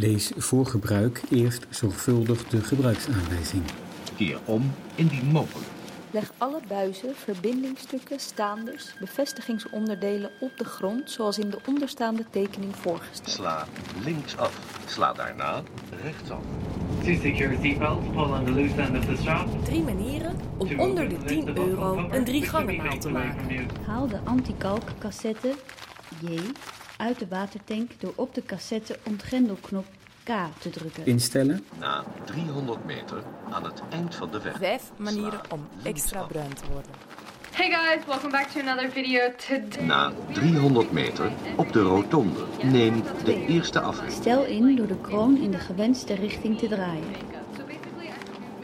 Lees voor gebruik eerst zorgvuldig de gebruiksaanwijzing. Keer om indien mogelijk. Leg alle buizen, verbindingstukken, staanders, bevestigingsonderdelen op de grond zoals in de onderstaande tekening voorgesteld. Sla links af. Sla daarna rechtsaf. To secure pull on the loose end of the strap. Drie manieren om onder de 10 euro een drie gangenmaal te maken. Haal de antikalk cassette J uit de watertank door op de cassette ontgrendelknop K te drukken. Instellen. Na 300 meter aan het eind van de weg. Vijf manieren om extra bruin te worden. Hey guys, welcome back to another video. Today Na 300 meter op de rotonde. Neem de eerste afrit. Stel in door de kroon in de gewenste richting te draaien.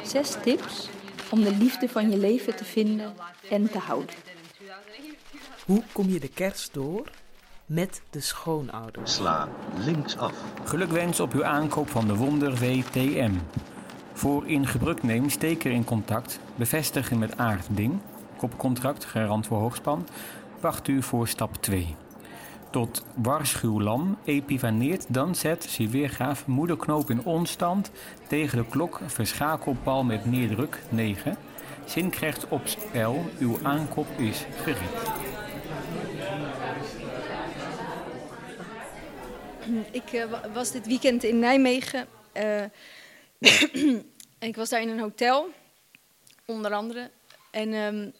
Zes tips om de liefde van je leven te vinden en te houden. Hoe kom je de kerst door? Met de schoonouders. Sla links af. Gelukwens op uw aankoop van de Wonder VTM. Voor in gebruik neem steker in contact, bevestigen met aardding, kopcontract garant voor hoogspan, wacht u voor stap 2. Tot waarschuwlam epivaneert dan zet, zie weergaaf, moederknoop in onstand, tegen de klok, verschakelpal met neerdruk 9. Zin krijgt op spel, uw aankoop is gereed. Ik eh, wa- was dit weekend in Nijmegen. eh, ik was daar in een hotel, onder andere. En ehm,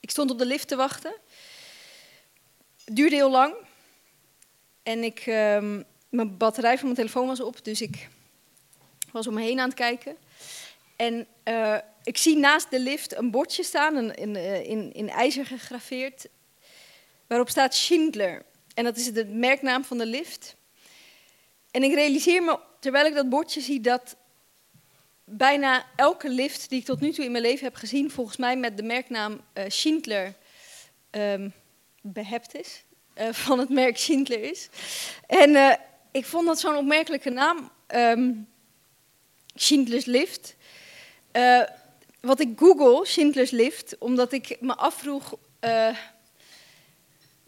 ik stond op de lift te wachten. Het duurde heel lang. En ik, ehm, mijn batterij van mijn telefoon was op, dus ik was om me heen aan het kijken. En eh, ik zie naast de lift een bordje staan, eh, in, in ijzer gegraveerd, waarop staat Schindler. En dat is de merknaam van de lift. En ik realiseer me, terwijl ik dat bordje zie, dat bijna elke lift die ik tot nu toe in mijn leven heb gezien, volgens mij met de merknaam eh, Schindler ehm, behept is. eh, van het merk Schindler is. En eh, ik vond dat zo'n opmerkelijke naam, ehm, Schindler's Lift. Wat ik google, Schindler's Lift, omdat ik me afvroeg.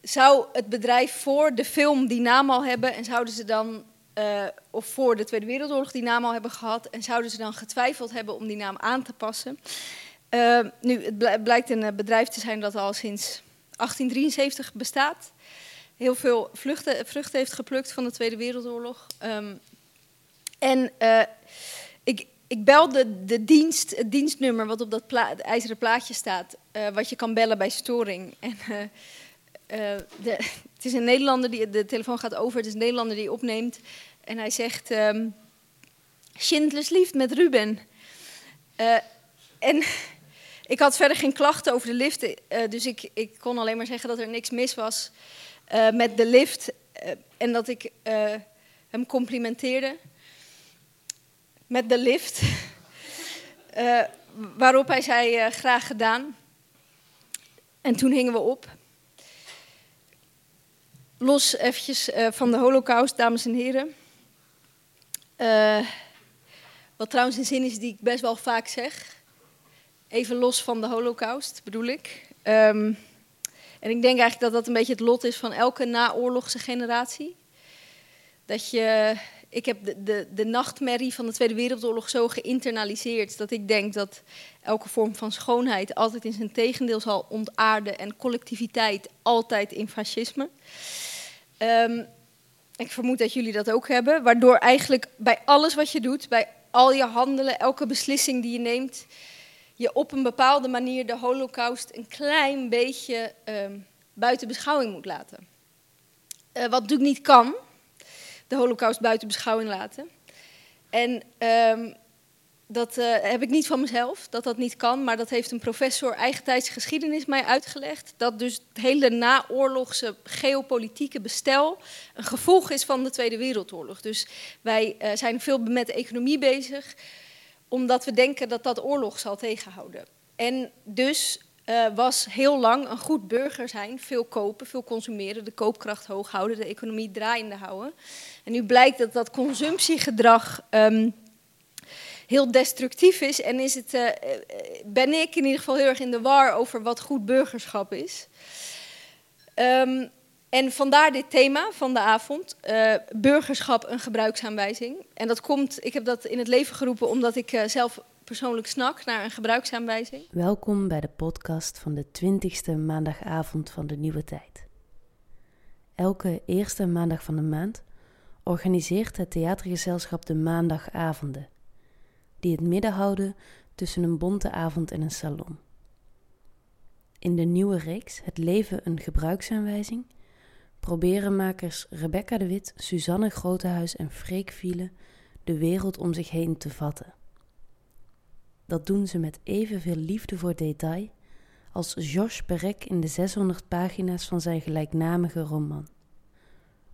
Zou het bedrijf voor de film die naam al hebben en zouden ze dan, eh, of voor de Tweede Wereldoorlog die naam al hebben gehad en zouden ze dan getwijfeld hebben om die naam aan te passen? Eh, nu, het bl- blijkt een eh, bedrijf te zijn dat al sinds 1873 bestaat. Heel veel vluchten, vruchten heeft geplukt van de Tweede Wereldoorlog. Ehm, en ik, ik belde de dienst, het dienstnummer wat op dat ijzeren plaatje staat, wat je kan bellen bij storing. En, de, het is een Nederlander die de telefoon gaat over. Het is een Nederlander die opneemt en hij zegt: ehm Schindlers liefd met Ruben. Eh, en ik had verder geen klachten over de lift, eh, dus ik, ik kon alleen maar zeggen dat er niks mis was eh, met de lift eh, en dat ik eh, hem complimenteerde met de lift. Eh, waarop hij zei: eh, graag gedaan. En toen hingen we op. Los eventjes eh, van de holocaust, dames en heren. Eh, wat trouwens een zin is die ik best wel vaak zeg. Even los van de holocaust, bedoel ik. Ehm, en ik denk eigenlijk dat dat een beetje het lot is van elke naoorlogse generatie. Dat je, ik heb de, de, de nachtmerrie van de Tweede Wereldoorlog zo geïnternaliseerd dat ik denk dat elke vorm van schoonheid altijd in zijn tegendeel zal ontaarden en collectiviteit altijd in fascisme. Ehm, ik vermoed dat jullie dat ook hebben, waardoor eigenlijk bij alles wat je doet, bij al je handelen, elke beslissing die je neemt, je op een bepaalde manier de holocaust een klein beetje ehm, buiten beschouwing moet laten. Eh, wat natuurlijk niet kan, de holocaust buiten beschouwing laten. En ehm, dat eh, heb ik niet van mezelf, dat dat niet kan, maar dat heeft een professor eigentijds geschiedenis mij uitgelegd. Dat dus het hele naoorlogse geopolitieke bestel een gevolg is van de Tweede Wereldoorlog. Dus wij eh, zijn veel met de economie bezig, omdat we denken dat dat oorlog zal tegenhouden. En dus eh, was heel lang een goed burger zijn, veel kopen, veel consumeren, de koopkracht hoog houden, de economie draaiende houden. En nu blijkt dat dat consumptiegedrag ehm, heel destructief is en is het, eh, eh, ben ik in ieder geval heel erg in de war over wat goed burgerschap is. Ehm, En vandaar dit thema van de avond, burgerschap een gebruiksaanwijzing. En dat komt, ik heb dat in het leven geroepen omdat ik zelf persoonlijk snak naar een gebruiksaanwijzing. Welkom bij de podcast van de 20ste maandagavond van de nieuwe tijd. Elke eerste maandag van de maand organiseert het theatergezelschap de maandagavonden, die het midden houden tussen een bonte avond en een salon. In de nieuwe reeks Het leven een gebruiksaanwijzing proberen makers Rebecca de Wit, Suzanne Grotehuis en Freek Viele de wereld om zich heen te vatten. Dat doen ze met evenveel liefde voor detail als Georges Perec in de 600 pagina's van zijn gelijknamige roman.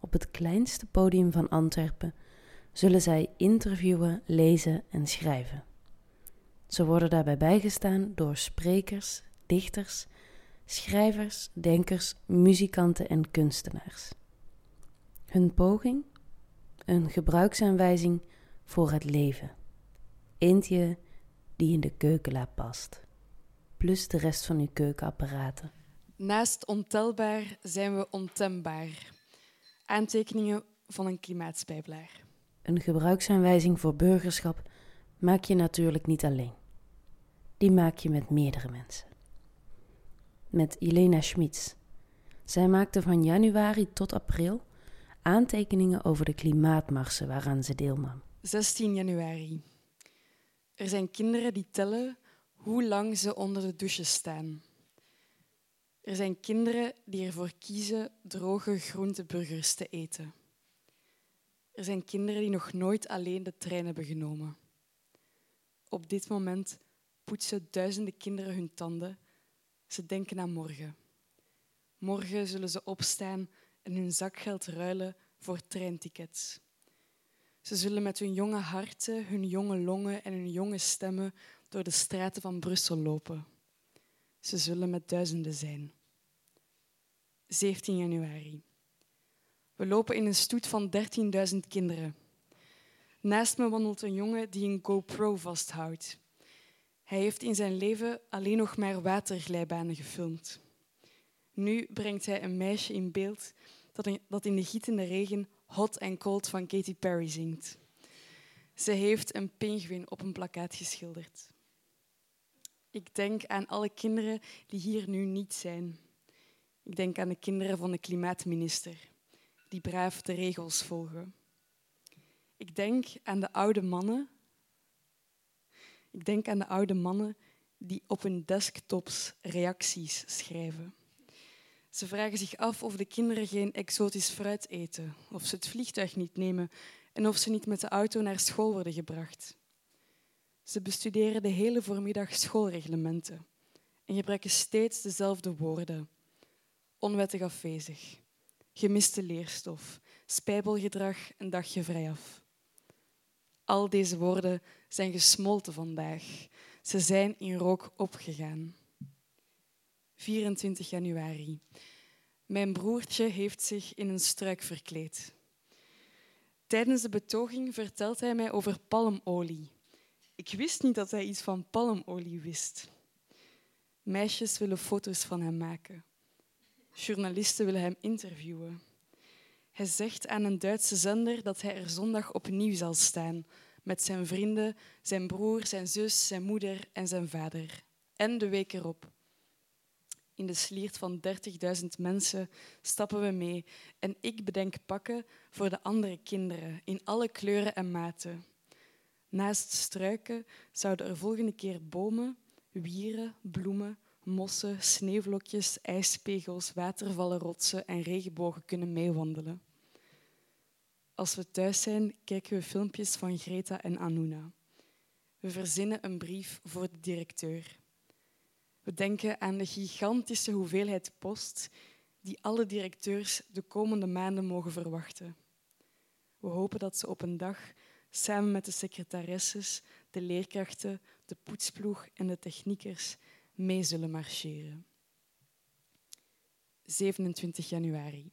Op het kleinste podium van Antwerpen zullen zij interviewen, lezen en schrijven. Ze worden daarbij bijgestaan door sprekers, dichters, schrijvers, denkers, muzikanten en kunstenaars. Hun poging? Een gebruiksaanwijzing voor het leven. Eentje die in de keukenla past. Plus de rest van uw keukenapparaten. Naast ontelbaar zijn we ontembaar. Aantekeningen van een klimaatspijbelaar. Een gebruiksaanwijzing voor burgerschap maak je natuurlijk niet alleen. Die maak je met meerdere mensen. Met Elena Schmitz. Zij maakte van januari tot april aantekeningen over de klimaatmarsen waaraan ze deelnam. 16 januari. Er zijn kinderen die tellen hoe lang ze onder de douche staan. Er zijn kinderen die ervoor kiezen droge groenteburgers te eten. Er zijn kinderen die nog nooit alleen de trein hebben genomen. Op dit moment poetsen duizenden kinderen hun tanden. Ze denken aan morgen. Morgen zullen ze opstaan en hun zakgeld ruilen voor treintickets. Ze zullen met hun jonge harten, hun jonge longen en hun jonge stemmen door de straten van Brussel lopen. Ze zullen met duizenden zijn. 17 januari. We lopen in een stoet van 13.000 kinderen. Naast me wandelt een jongen die een GoPro vasthoudt. Hij heeft in zijn leven alleen nog maar waterglijbanen gefilmd. Nu brengt hij een meisje in beeld dat in de gietende regen Hot and Cold van Katy Perry zingt. Ze heeft een pinguïn op een plakkaat geschilderd. Ik denk aan alle kinderen die hier nu niet zijn. Ik denk aan de kinderen van de klimaatminister, die braaf de regels volgen. Ik denk aan de oude mannen. Ik denk aan de oude mannen die op hun desktops reacties schrijven. Ze vragen zich af of de kinderen geen exotisch fruit eten, of ze het vliegtuig niet nemen en of ze niet met de auto naar school worden gebracht. Ze bestuderen de hele voormiddag schoolreglementen en gebruiken steeds dezelfde woorden. Onwettig afwezig, gemiste leerstof, spijbelgedrag en dagje vrijaf. Al deze woorden zijn gesmolten vandaag. Ze zijn in rook opgegaan. 24 januari. Mijn broertje heeft zich in een struik verkleed. Tijdens de betoging vertelt hij mij over palmolie. Ik wist niet dat hij iets van palmolie wist. Meisjes willen foto's van hem maken. Journalisten willen hem interviewen. Hij zegt aan een Duitse zender dat hij er zondag opnieuw zal staan met zijn vrienden, zijn broer, zijn zus, zijn moeder en zijn vader. En de week erop. In de sliert van 30.000 mensen stappen we mee en ik bedenk pakken voor de andere kinderen in alle kleuren en maten. Naast struiken zouden er volgende keer bomen, wieren, bloemen, mossen, sneeuwvlokjes, ijspegels, watervallen, rotsen en regenbogen kunnen meewandelen. Als we thuis zijn, kijken we filmpjes van Greta en Anuna. We verzinnen een brief voor de directeur. We denken aan de gigantische hoeveelheid post die alle directeurs de komende maanden mogen verwachten. We hopen dat ze op een dag samen met de secretaresses, de leerkrachten, de poetsploeg en de techniekers mee zullen marcheren. 27 januari.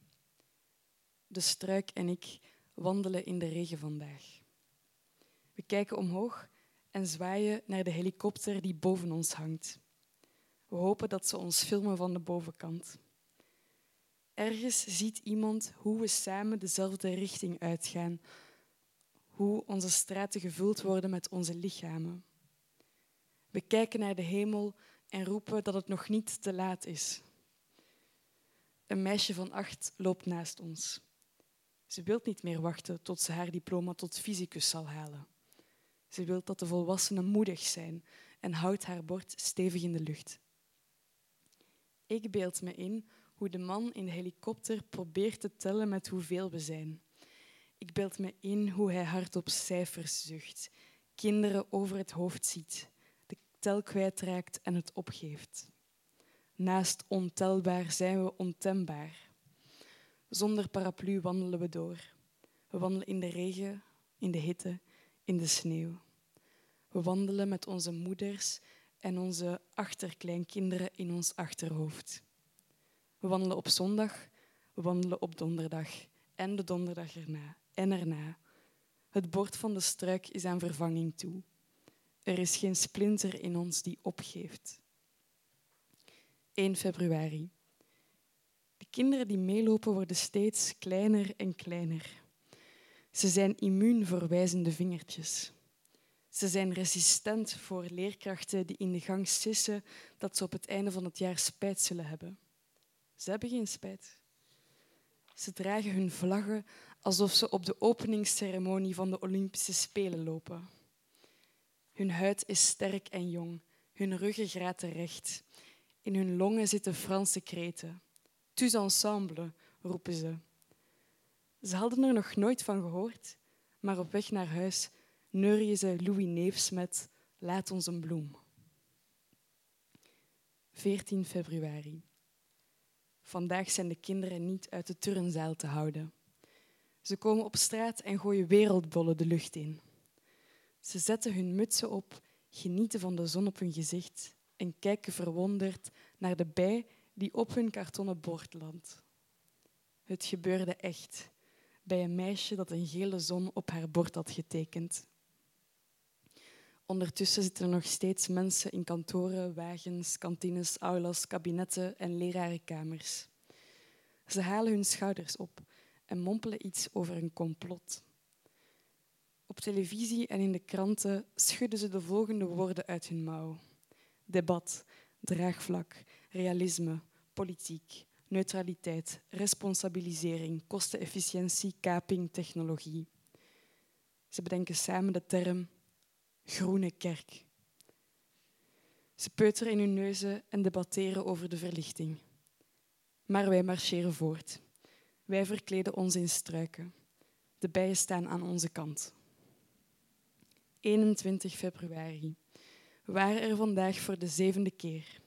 De struik en ik wandelen in de regen vandaag. We kijken omhoog en zwaaien naar de helikopter die boven ons hangt. We hopen dat ze ons filmen van de bovenkant. ergens ziet iemand hoe we samen dezelfde richting uitgaan, hoe onze straten gevuld worden met onze lichamen. We kijken naar de hemel en roepen dat het nog niet te laat is. Een meisje van acht loopt naast ons. Ze wil niet meer wachten tot ze haar diploma tot fysicus zal halen. Ze wil dat de volwassenen moedig zijn en houdt haar bord stevig in de lucht. Ik beeld me in hoe de man in de helikopter probeert te tellen met hoeveel we zijn. Ik beeld me in hoe hij hardop cijfers zucht, kinderen over het hoofd ziet, de tel kwijtraakt en het opgeeft. Naast ontelbaar zijn we ontembaar. Zonder paraplu wandelen we door. We wandelen in de regen, in de hitte, in de sneeuw. We wandelen met onze moeders en onze achterkleinkinderen in ons achterhoofd. We wandelen op zondag, we wandelen op donderdag en de donderdag erna en erna. Het bord van de struik is aan vervanging toe. Er is geen splinter in ons die opgeeft. 1 februari. De kinderen die meelopen worden steeds kleiner en kleiner. Ze zijn immuun voor wijzende vingertjes. Ze zijn resistent voor leerkrachten die in de gang sissen dat ze op het einde van het jaar spijt zullen hebben. Ze hebben geen spijt. Ze dragen hun vlaggen alsof ze op de openingsceremonie van de Olympische Spelen lopen. Hun huid is sterk en jong, hun ruggengraat recht. In hun longen zitten Franse kreten. Tous ensemble, roepen ze. Ze hadden er nog nooit van gehoord, maar op weg naar huis neurien ze Louis Neefs met Laat ons een bloem. 14 februari. Vandaag zijn de kinderen niet uit de turnzaal te houden. Ze komen op straat en gooien wereldbollen de lucht in. Ze zetten hun mutsen op, genieten van de zon op hun gezicht en kijken verwonderd naar de bij die op hun kartonnen bord landt. Het gebeurde echt, bij een meisje dat een gele zon op haar bord had getekend. Ondertussen zitten er nog steeds mensen in kantoren, wagens, kantines, aulas, kabinetten en lerarenkamers. Ze halen hun schouders op en mompelen iets over een complot. Op televisie en in de kranten schudden ze de volgende woorden uit hun mouw: debat, draagvlak, realisme, politiek, neutraliteit, responsabilisering, kostenefficiëntie, kaping, technologie. Ze bedenken samen de term groene kerk. Ze peuteren in hun neuzen en debatteren over de verlichting. Maar wij marcheren voort. Wij verkleden ons in struiken. De bijen staan aan onze kant. 21 februari. We waren er vandaag voor de zevende keer.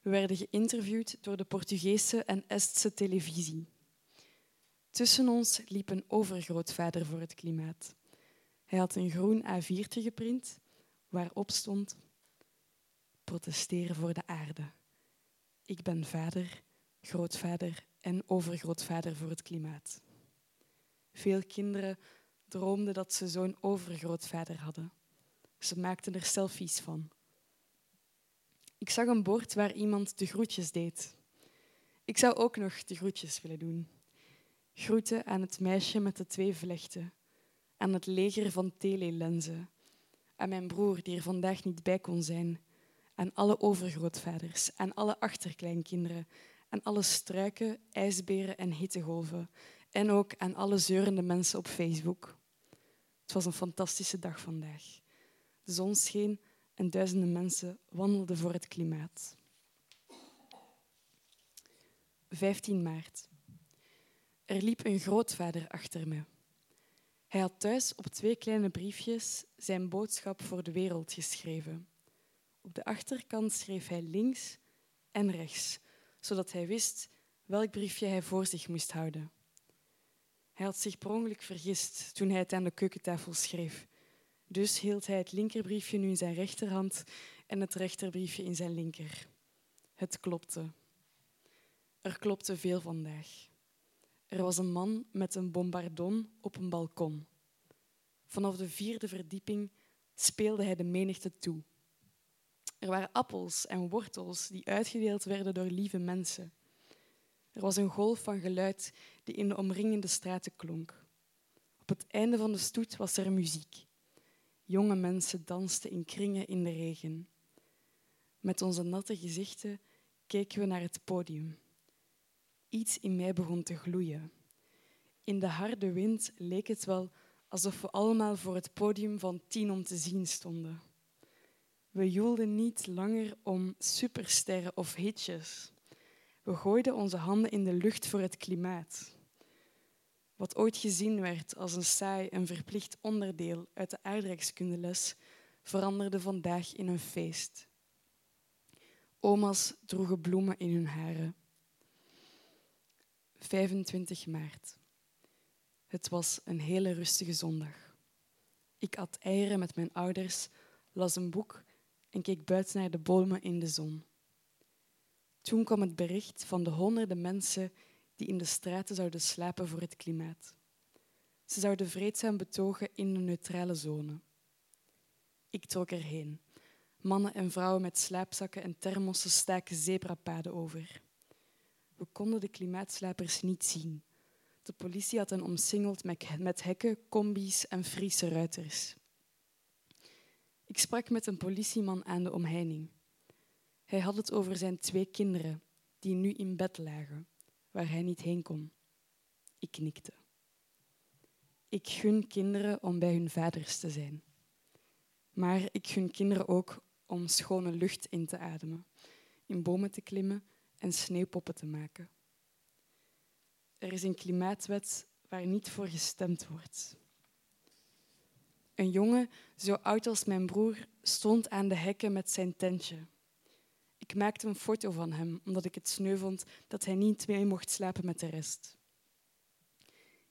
We werden geïnterviewd door de Portugese en Estse televisie. Tussen ons liep een overgrootvader voor het klimaat. Hij had een groen A4'tje geprint waarop stond protesteren voor de aarde. Ik ben vader, grootvader en overgrootvader voor het klimaat. Veel kinderen droomden dat ze zo'n overgrootvader hadden. Ze maakten er selfies van. Ik zag een bord waar iemand de groetjes deed. Ik zou ook nog de groetjes willen doen. Groeten aan het meisje met de twee vlechten, aan het leger van telelenzen, aan mijn broer die er vandaag niet bij kon zijn, aan alle overgrootvaders, aan alle achterkleinkinderen, aan alle struiken, ijsberen en hittegolven en ook aan alle zeurende mensen op Facebook. Het was een fantastische dag vandaag. De zon scheen en duizenden mensen wandelden voor het klimaat. 15 maart. Er liep een grootvader achter me. Hij had thuis op twee kleine briefjes zijn boodschap voor de wereld geschreven. Op de achterkant schreef hij links en rechts, zodat hij wist welk briefje hij voor zich moest houden. Hij had zich per ongeluk vergist toen hij het aan de keukentafel schreef. Dus hield hij het linkerbriefje nu in zijn rechterhand en het rechterbriefje in zijn linker. Het klopte. Er klopte veel vandaag. Er was een man met een bombardon op een balkon. Vanaf de vierde verdieping speelde hij de menigte toe. Er waren appels en wortels die uitgedeeld werden door lieve mensen. Er was een golf van geluid die in de omringende straten klonk. Op het einde van de stoet was er muziek. Jonge mensen dansten in kringen in de regen. Met onze natte gezichten keken we naar het podium. Iets in mij begon te gloeien. In de harde wind leek het wel alsof we allemaal voor het podium van tien om te zien stonden. We joelden niet langer om supersterren of hitjes. We gooiden onze handen in de lucht voor het klimaat. Wat ooit gezien werd als een saai en verplicht onderdeel uit de aardrijkskundeles, veranderde vandaag in een feest. Oma's droegen bloemen in hun haren. 25 maart. Het was een hele rustige zondag. Ik at eieren met mijn ouders, las een boek en keek buiten naar de bomen in de zon. Toen kwam het bericht van de honderden mensen die in de straten zouden slapen voor het klimaat. Ze zouden vreedzaam betogen in een neutrale zone. Ik trok erheen. Mannen en vrouwen met slaapzakken en thermossen staken zebrapaden over. We konden de klimaatslapers niet zien. De politie had hen omsingeld met hekken, combi's en Friese ruiters. Ik sprak met een politieman aan de omheining. Hij had het over zijn twee kinderen, die nu in bed lagen, waar hij niet heen kon. Ik knikte. Ik gun kinderen om bij hun vaders te zijn. Maar ik gun kinderen ook om schone lucht in te ademen, in bomen te klimmen en sneeuwpoppen te maken. Er is een klimaatwet waar niet voor gestemd wordt. Een jongen, zo oud als mijn broer, stond aan de hekken met zijn tentje. Ik maakte een foto van hem, omdat ik het sneu vond dat hij niet mee mocht slapen met de rest.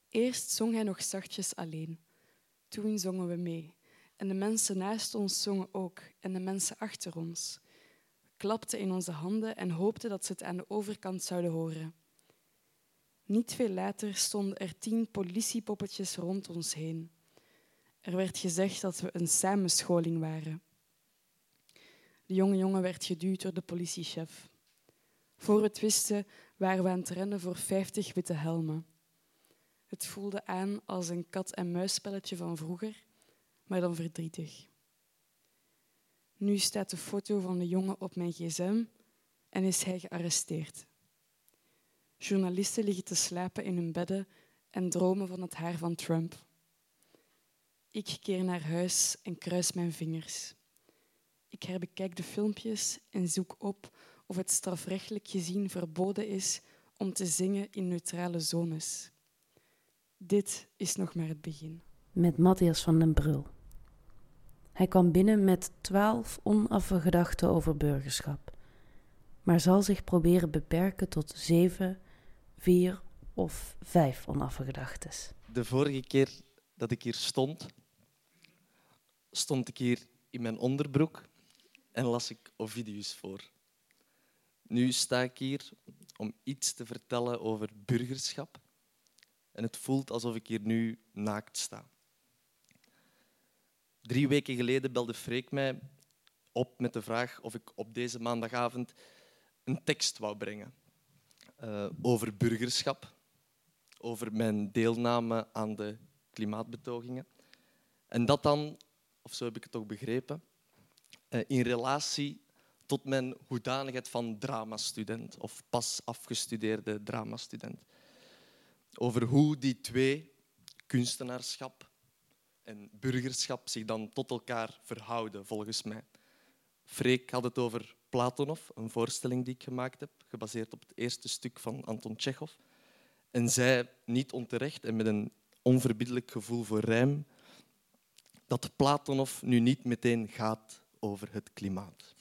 Eerst zong hij nog zachtjes alleen. Toen zongen we mee. En de mensen naast ons zongen ook, en de mensen achter ons. We klapten in onze handen en hoopten dat ze het aan de overkant zouden horen. Niet veel later stonden er tien politiepoppetjes rond ons heen. Er werd gezegd dat we een samenscholing waren. De jonge jongen werd geduwd door de politiechef. Voor het wisten waren we aan het rennen voor vijftig witte helmen. Het voelde aan als een kat-en-muisspelletje van vroeger, maar dan verdrietig. Nu staat de foto van de jongen op mijn gsm en is hij gearresteerd. Journalisten liggen te slapen in hun bedden en dromen van het haar van Trump. Ik keer naar huis en kruis mijn vingers. Ik herbekijk de filmpjes en zoek op of het strafrechtelijk gezien verboden is om te zingen in neutrale zones. Dit is nog maar het begin. Met Matthias van den Brul. Hij kwam binnen met twaalf onaffe gedachten over burgerschap, maar zal zich proberen beperken tot zeven, vier of vijf onaffe gedachten. De vorige keer dat ik hier stond, stond ik hier in mijn onderbroek en las ik Ovidius voor. Nu sta ik hier om iets te vertellen over burgerschap en het voelt alsof ik hier nu naakt sta. Drie weken geleden belde Freek mij op met de vraag of ik op deze maandagavond een tekst wou brengen uh, over burgerschap, over mijn deelname aan de klimaatbetogingen. En dat dan, of zo heb ik het ook begrepen, uh, in relatie tot mijn hoedanigheid van dramastudent of pas afgestudeerde dramastudent. Over hoe die twee, kunstenaarschap en burgerschap, zich dan tot elkaar verhouden, volgens mij. Freek had het over Platonov, een voorstelling die ik gemaakt heb, gebaseerd op het eerste stuk van Anton Tchekhov. En zei, niet onterecht en met een onverbiddelijk gevoel voor rijm, dat Platonov nu niet meteen gaat over het klimaat.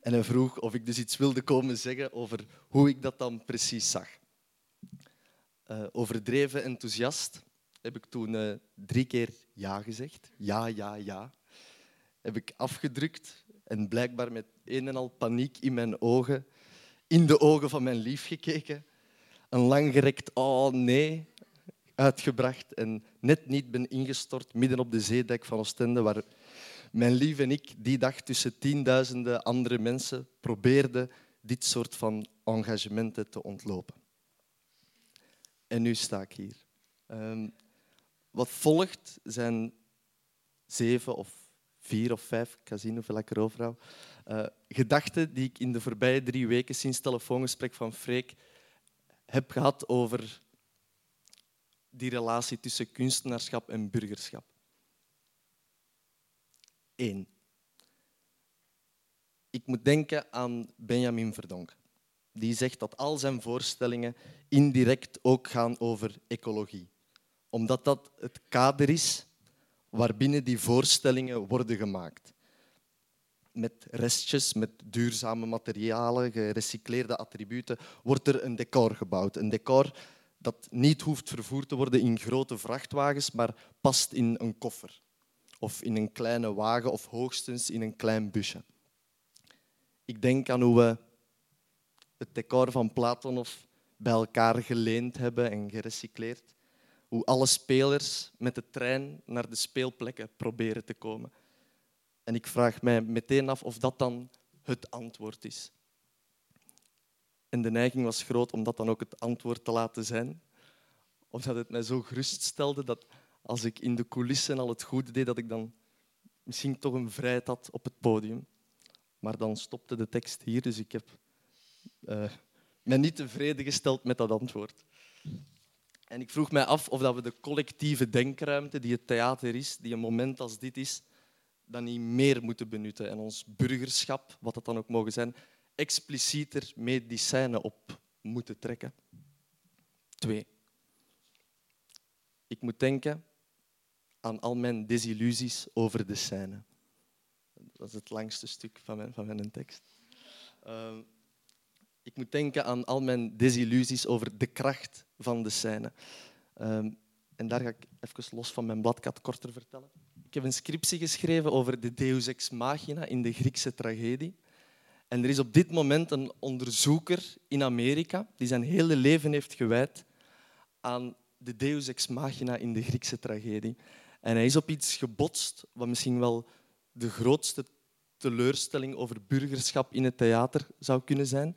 En hij vroeg of ik dus iets wilde komen zeggen over hoe ik dat dan precies zag. Uh, overdreven enthousiast heb ik toen uh, drie keer ja gezegd. Ja, ja, ja. Heb ik afgedrukt en blijkbaar met een en al paniek in mijn ogen, in de ogen van mijn lief gekeken. Een langgerekt oh nee uitgebracht en net niet ben ingestort midden op de zeedijk van Oostende, waar mijn lief en ik die dag tussen tienduizenden andere mensen probeerden dit soort van engagementen te ontlopen. En nu sta ik hier. Ehm, wat volgt zijn zeven of vier of vijf, ik zien hoeveel ik erover hou, uh, gedachten die ik in de voorbije drie weken sinds het telefoongesprek van Freek heb gehad over die relatie tussen kunstenaarschap en burgerschap. Eén. Ik moet denken aan Benjamin Verdonk. Die zegt dat al zijn voorstellingen indirect ook gaan over ecologie. Omdat dat het kader is waarbinnen die voorstellingen worden gemaakt. Met restjes, met duurzame materialen, gerecycleerde attributen, wordt er een decor gebouwd. Een decor dat niet hoeft vervoerd te worden in grote vrachtwagens, maar past in een koffer. Of in een kleine wagen, of hoogstens in een klein busje. Ik denk aan hoe we het decor van Platonov bij elkaar geleend hebben en gerecycleerd. Hoe alle spelers met de trein naar de speelplekken proberen te komen. En ik vraag mij meteen af of dat dan het antwoord is. En de neiging was groot om dat dan ook het antwoord te laten zijn. Omdat het mij zo geruststelde dat als ik in de coulissen al het goede deed, dat ik dan misschien toch een vrijheid had op het podium. Maar dan stopte de tekst hier, dus ik heb uh, mij niet tevreden gesteld met dat antwoord. En ik vroeg mij af of dat we de collectieve denkruimte die het theater is, die een moment als dit is, dan niet meer moeten benutten en ons burgerschap, wat dat dan ook mogen zijn, explicieter mee die scène op moeten trekken. Twee. Ik moet denken aan al mijn desillusies over de scène. Dat is het langste stuk van mijn, van mijn tekst. Uh, ik moet denken aan al mijn desillusies over de kracht van de scène. Um, en daar ga ik even los van mijn bladkat korter vertellen. Ik heb een scriptie geschreven over de deus ex machina in de Griekse tragedie. En er is op dit moment een onderzoeker in Amerika die zijn hele leven heeft gewijd aan de deus ex machina in de Griekse tragedie. En hij is op iets gebotst wat misschien wel de grootste teleurstelling over burgerschap in het theater zou kunnen zijn.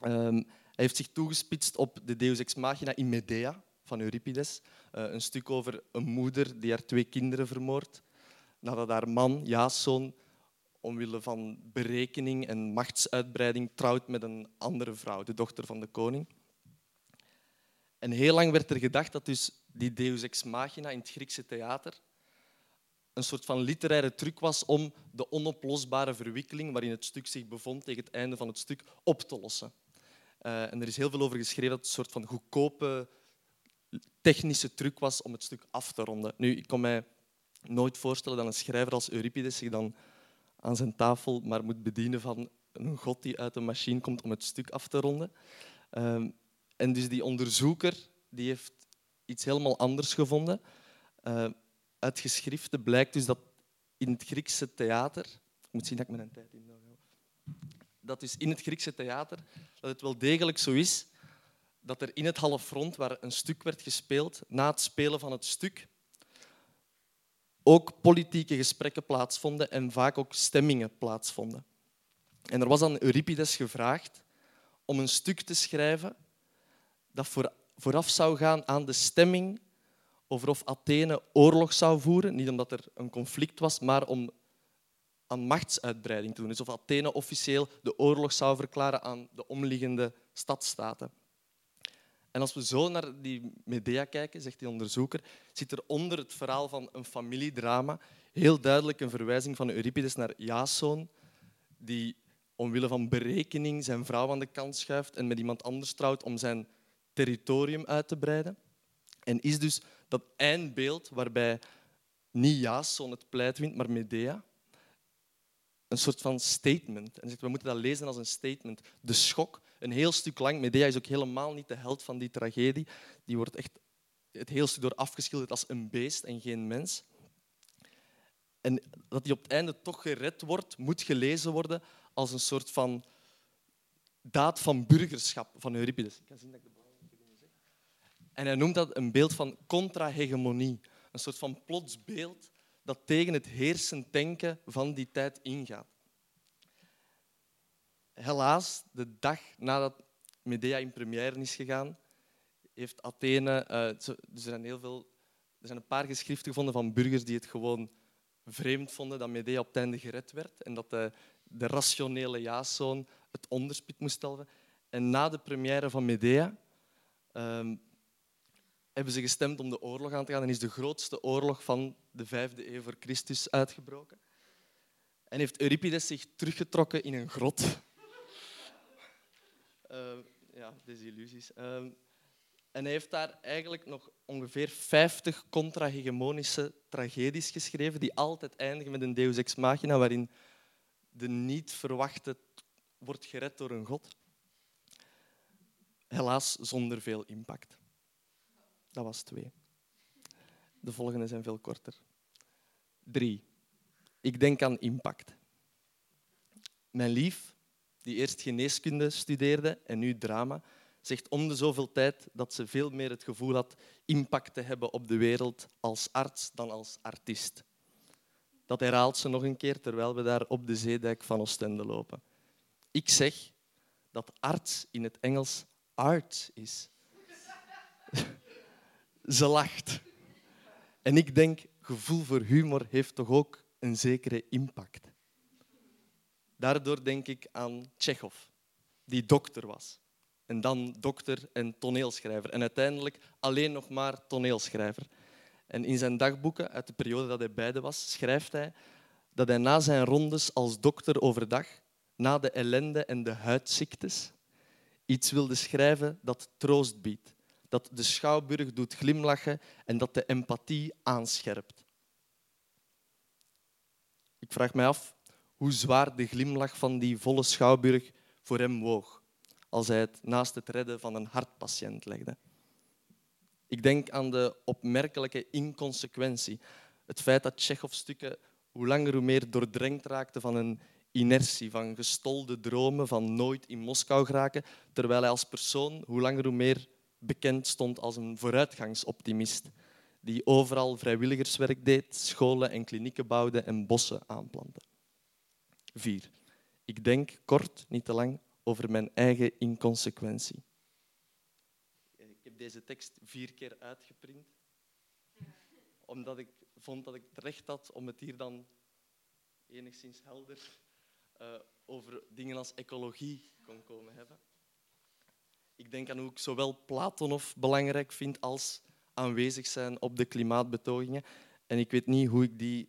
Um, hij heeft zich toegespitst op de Deus Ex Machina in Medea van Euripides. Uh, een stuk over een moeder die haar twee kinderen vermoordt. Nadat haar man, Jason, omwille van berekening en machtsuitbreiding trouwt met een andere vrouw, de dochter van de koning. En heel lang werd er gedacht dat dus die Deus Ex Machina in het Griekse theater een soort van literaire truc was om de onoplosbare verwikkeling waarin het stuk zich bevond tegen het einde van het stuk op te lossen. Uh, en er is heel veel over geschreven dat het een soort van goedkope technische truc was om het stuk af te ronden. Nu, ik kon mij nooit voorstellen dat een schrijver als Euripides zich dan aan zijn tafel maar moet bedienen van een god die uit een machine komt om het stuk af te ronden. Uh, en dus die onderzoeker die heeft iets helemaal anders gevonden. Uh, uit geschriften blijkt dus dat in het Griekse theater... Ik moet zien dat ik mijn tijd in Dat dus in het Griekse theater dat het wel degelijk zo is dat er in het halfrond waar een stuk werd gespeeld, na het spelen van het stuk, ook politieke gesprekken plaatsvonden en vaak ook stemmingen plaatsvonden. En er was aan Euripides gevraagd om een stuk te schrijven dat vooraf zou gaan aan de stemming over of Athene oorlog zou voeren. Niet omdat er een conflict was, maar om aan machtsuitbreiding doen. Dus of Athene officieel de oorlog zou verklaren aan de omliggende stadstaten. En als we zo naar die Medea kijken, zegt die onderzoeker, zit er onder het verhaal van een familiedrama heel duidelijk een verwijzing van Euripides naar Jason, die omwille van berekening zijn vrouw aan de kant schuift en met iemand anders trouwt om zijn territorium uit te breiden. En is dus dat eindbeeld waarbij niet Jason het pleit wint, maar Medea. Een soort van statement. En zegt, we moeten dat lezen als een statement. De schok, een heel stuk lang. Medea is ook helemaal niet de held van die tragedie. Die wordt echt het heel stuk door afgeschilderd als een beest en geen mens. En dat hij op het einde toch gered wordt, moet gelezen worden als een soort van daad van burgerschap van Euripides. Ik kan zien dat ik de en hij noemt dat een beeld van contra-hegemonie. Een soort van plots beeld dat tegen het heersend denken van die tijd ingaat. helaas, de dag nadat Medea in première is gegaan, heeft Athene... zo- er, zijn heel veel, er zijn een paar geschriften gevonden van burgers die het gewoon vreemd vonden dat Medea op het einde gered werd en dat de, de rationele jaaszoon het onderspit moest delven. En na de première van Medea ehm, hebben ze gestemd om de oorlog aan te gaan en is de grootste oorlog van de vijfde eeuw voor Christus uitgebroken. En heeft Euripides zich teruggetrokken in een grot. Eh, ja, desillusies. Ehm, en hij heeft daar eigenlijk nog ongeveer 50 contra-hegemonische tragedies geschreven, die altijd eindigen met een deus ex machina, waarin de niet verwachte wordt gered door een god. Helaas zonder veel impact. Dat was twee. De volgende zijn veel korter. Drie. Ik denk aan impact. Mijn lief, die eerst geneeskunde studeerde en nu drama, zegt om de zoveel tijd dat ze veel meer het gevoel had impact te hebben op de wereld als arts dan als artiest. Dat herhaalt ze nog een keer terwijl we daar op de zeedijk van Oostende lopen. Ik zeg dat arts in het Engels art is. Ze lacht. En ik denk, gevoel voor humor heeft toch ook een zekere impact. Daardoor denk ik aan Tsjechov, die dokter was. En dan dokter en toneelschrijver. En uiteindelijk alleen nog maar toneelschrijver. En in zijn dagboeken, uit de periode dat hij beide was, schrijft hij dat hij na zijn rondes als dokter overdag, na de ellende en de huidziektes, iets wilde schrijven dat troost biedt, dat de schouwburg doet glimlachen en dat de empathie aanscherpt. Ik vraag mij af hoe zwaar de glimlach van die volle schouwburg voor hem woog als hij het naast het redden van een hartpatiënt legde. Ik denk aan de opmerkelijke inconsequentie. Het feit dat Tsjechov-stukken hoe langer hoe meer doordrenkt raakten van een inertie, van gestolde dromen, van nooit in Moskou geraken, terwijl hij als persoon hoe langer hoe meer bekend stond als een vooruitgangsoptimist die overal vrijwilligerswerk deed, scholen en klinieken bouwde en bossen aanplantte. Vier. Ik denk kort, niet te lang, over mijn eigen inconsequentie. Ik heb deze tekst vier keer uitgeprint, omdat ik vond dat ik het recht had om het hier dan enigszins helder eh, over dingen als ecologie kon komen hebben. Ik denk aan hoe ik zowel Platonov belangrijk vind als aanwezig zijn op de klimaatbetogingen. En ik weet niet hoe ik die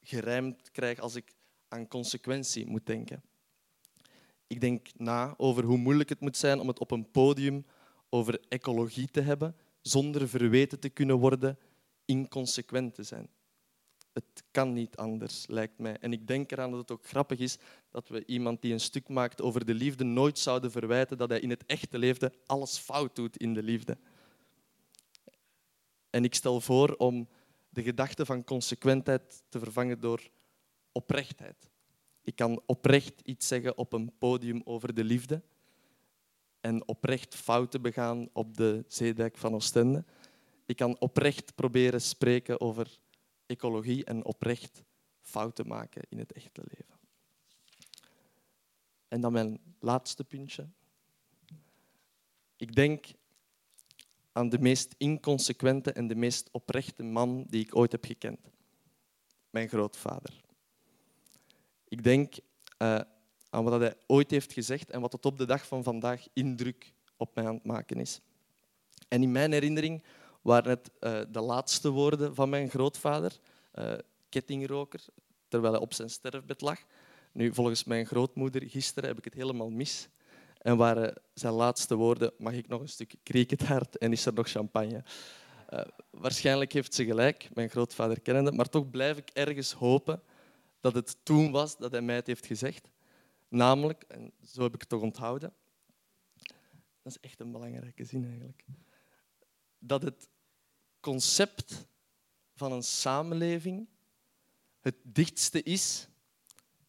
gerijmd krijg als ik aan consequentie moet denken. Ik denk na over hoe moeilijk het moet zijn om het op een podium over ecologie te hebben, zonder verweten te kunnen worden inconsequent te zijn. Het kan niet anders, lijkt mij. En ik denk eraan dat het ook grappig is dat we iemand die een stuk maakt over de liefde nooit zouden verwijten dat hij in het echte leven alles fout doet in de liefde. En ik stel voor om de gedachte van consequentheid te vervangen door oprechtheid. Ik kan oprecht iets zeggen op een podium over de liefde en oprecht fouten begaan op de zeedijk van Oostende. Ik kan oprecht proberen spreken over ecologie en oprecht fouten maken in het echte leven. En dan mijn laatste puntje. Ik denk aan de meest inconsequente en de meest oprechte man die ik ooit heb gekend. Mijn grootvader. Ik denk uh, aan wat hij ooit heeft gezegd en wat tot op de dag van vandaag indruk op mij aan het maken is. En in mijn herinnering waren het uh, de laatste woorden van mijn grootvader, uh, kettingroker, terwijl hij op zijn sterfbed lag. Nu, volgens mijn grootmoeder gisteren heb ik het helemaal mis. En waren zijn laatste woorden, mag ik nog een stuk crickethart en is er nog champagne? Uh, waarschijnlijk heeft ze gelijk, mijn grootvader kennende, maar toch blijf ik ergens hopen dat het toen was dat hij mij het heeft gezegd. Namelijk, en zo heb ik het toch onthouden, dat is echt een belangrijke zin eigenlijk, dat het concept van een samenleving het dichtste is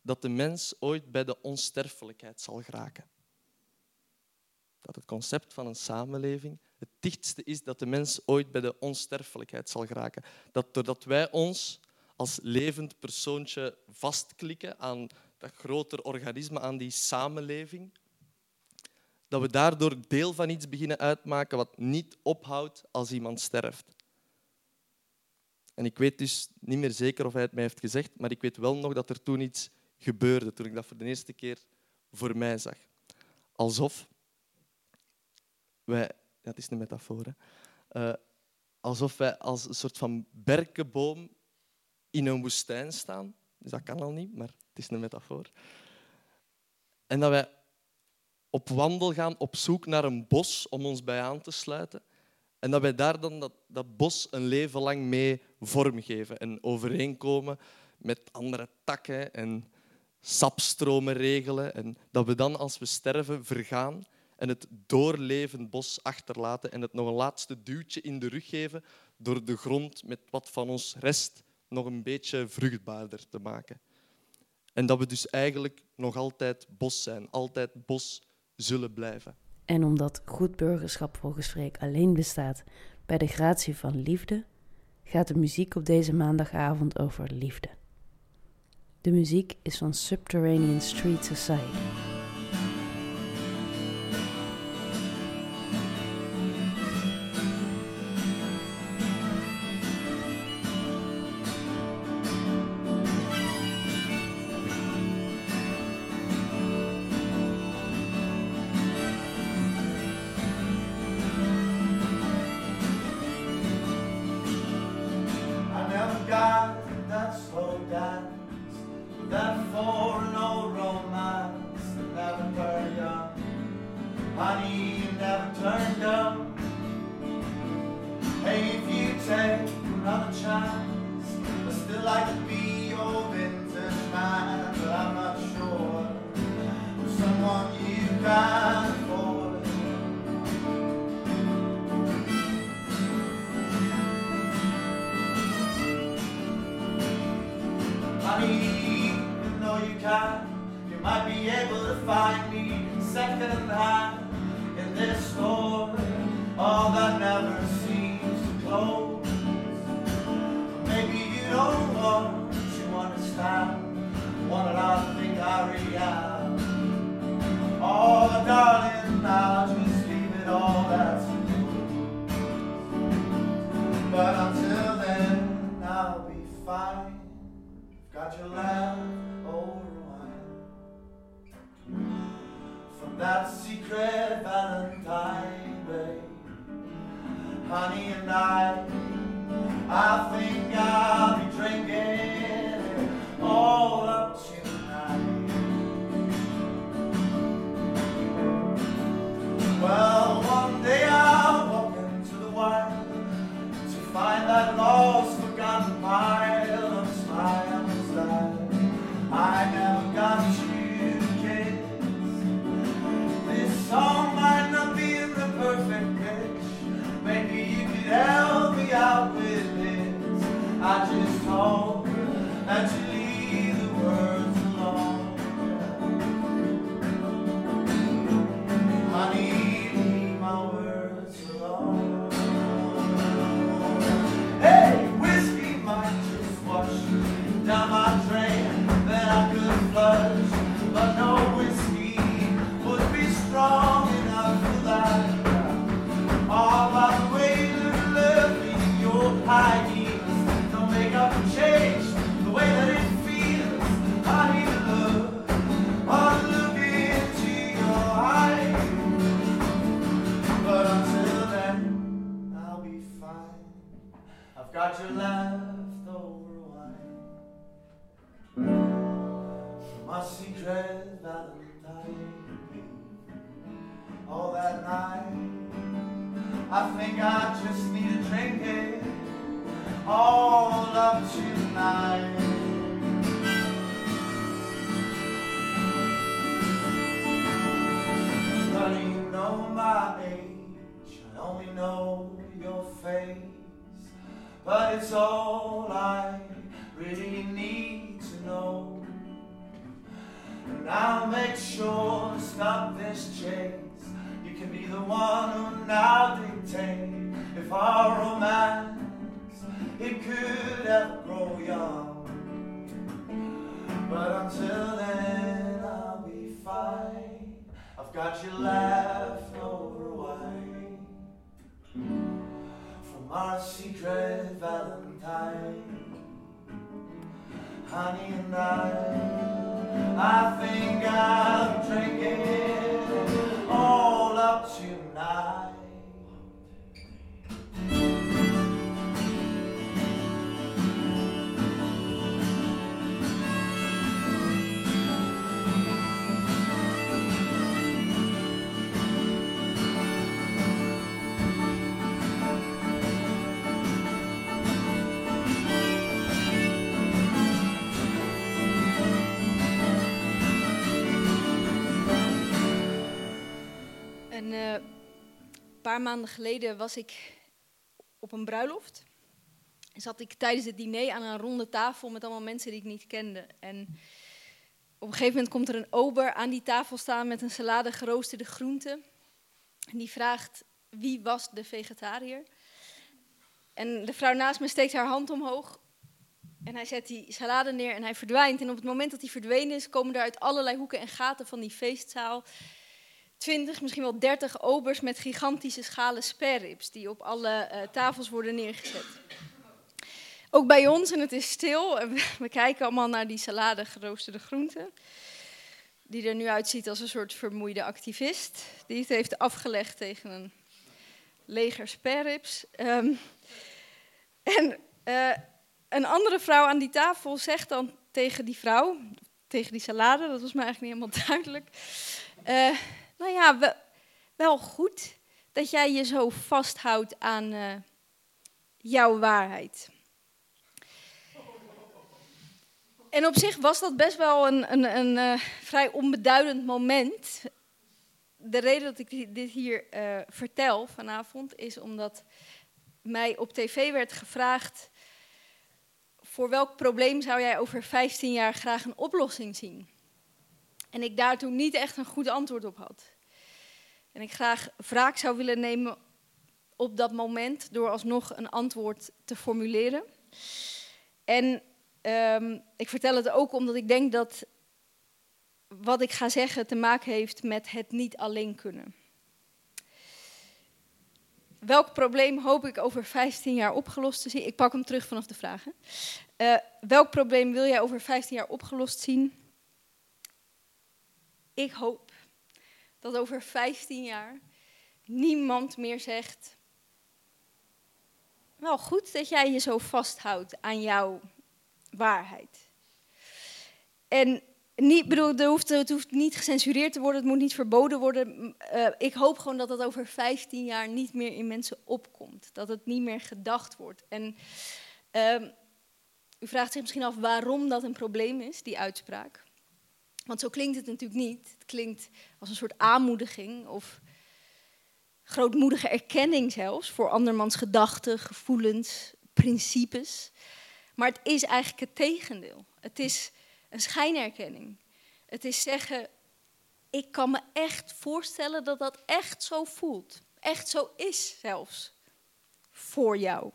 dat de mens ooit bij de onsterfelijkheid zal geraken. Dat het concept van een samenleving het dichtste is dat de mens ooit bij de onsterfelijkheid zal geraken. Dat doordat wij ons als levend persoontje vastklikken aan dat groter organisme, aan die samenleving. Dat we daardoor deel van iets beginnen uitmaken wat niet ophoudt als iemand sterft. En ik weet dus niet meer zeker of hij het mij heeft gezegd, maar ik weet wel nog dat er toen iets gebeurde, toen ik dat voor de eerste keer voor mij zag. Alsof wij, het is een metafoor? Uh, alsof wij als een soort van berkenboom in een woestijn staan. Dus dat kan al niet, maar het is een metafoor. En dat wij op wandel gaan op zoek naar een bos om ons bij aan te sluiten. En dat wij daar dan dat, dat bos een leven lang mee vormgeven en overeenkomen met andere takken en sapstromen regelen. En dat we dan, als we sterven, vergaan en het doorlevend bos achterlaten en het nog een laatste duwtje in de rug geven door de grond met wat van ons rest nog een beetje vruchtbaarder te maken. En dat we dus eigenlijk nog altijd bos zijn, altijd bos zullen blijven. En omdat goed burgerschap volgens Freek alleen bestaat bij de gratie van liefde, gaat de muziek op deze maandagavond over liefde. De muziek is van Subterranean Street Society. about your leftover wine. My secret valentine. All oh, that night, I think I just need a drink it all up tonight. Don't you know my age? I only know your face but it's all I really need to know. And I'll make sure to stop this chase. You can be the one who now dictates if our romance it could ever grow young. But until then, I'll be fine. I've got you laughing over wine our secret Valentine. Honey and I, I think I'm drinking En eh, een paar maanden geleden was ik op een bruiloft. En zat ik tijdens het diner aan een ronde tafel met allemaal mensen die ik niet kende. En op een gegeven moment komt er een ober aan die tafel staan met een salade geroosterde groenten. En die vraagt, wie was de vegetariër? En de vrouw naast me steekt haar hand omhoog. En hij zet die salade neer en hij verdwijnt. En op het moment dat hij verdwenen is, komen er uit allerlei hoeken en gaten van die feestzaal 20, misschien wel 30 obers met gigantische schalen sperrips die op alle eh, tafels worden neergezet. Ook bij ons, en het is stil, we kijken allemaal naar die salade geroosterde groenten. Die er nu uitziet als een soort vermoeide activist. Die het heeft afgelegd tegen een leger sperrips. Ehm, en eh, een andere vrouw aan die tafel zegt dan tegen die vrouw, tegen die salade, dat was me eigenlijk niet helemaal duidelijk. eh, nou ja, wel, goed dat jij je zo vasthoudt aan eh, jouw waarheid. En op zich was dat best wel een, een, een eh, vrij onbeduidend moment. De reden dat ik dit hier eh, vertel vanavond is omdat mij op tv werd gevraagd: voor welk probleem zou jij over 15 jaar graag een oplossing zien? En ik daar toen niet echt een goed antwoord op had. En ik graag wraak zou willen nemen op dat moment door alsnog een antwoord te formuleren. En ehm, ik vertel het ook omdat ik denk dat wat ik ga zeggen te maken heeft met het niet alleen kunnen. Welk probleem hoop ik over 15 jaar opgelost te zien? Ik pak hem terug vanaf de vragen. Uh, welk probleem wil jij over 15 jaar opgelost zien? Ik hoop dat over 15 jaar niemand meer zegt. Wel goed dat jij je zo vasthoudt aan jouw waarheid. En niet, bedoel, het, hoeft, het hoeft niet gecensureerd te worden, het moet niet verboden worden. Uh, ik hoop gewoon dat dat over 15 jaar niet meer in mensen opkomt. Dat het niet meer gedacht wordt. En uh, u vraagt zich misschien af waarom dat een probleem is, die uitspraak. Want zo klinkt het natuurlijk niet. Het klinkt als een soort aanmoediging of grootmoedige erkenning zelfs voor andermans gedachten, gevoelens, principes. Maar het is eigenlijk het tegendeel. Het is een schijnerkenning. Het is zeggen, ik kan me echt voorstellen dat dat echt zo voelt. Echt zo is zelfs. Voor jou.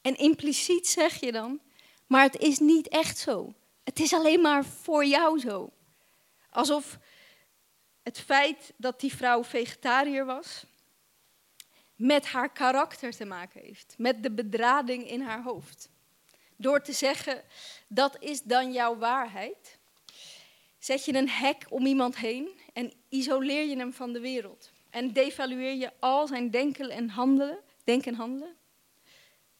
En impliciet zeg je dan, maar het is niet echt zo. Het is alleen maar voor jou zo. Alsof het feit dat die vrouw vegetariër was, met haar karakter te maken heeft. Met de bedrading in haar hoofd. Door te zeggen, dat is dan jouw waarheid, zet je een hek om iemand heen en isoleer je hem van de wereld. En devalueer je al zijn denken en handelen, denken en handelen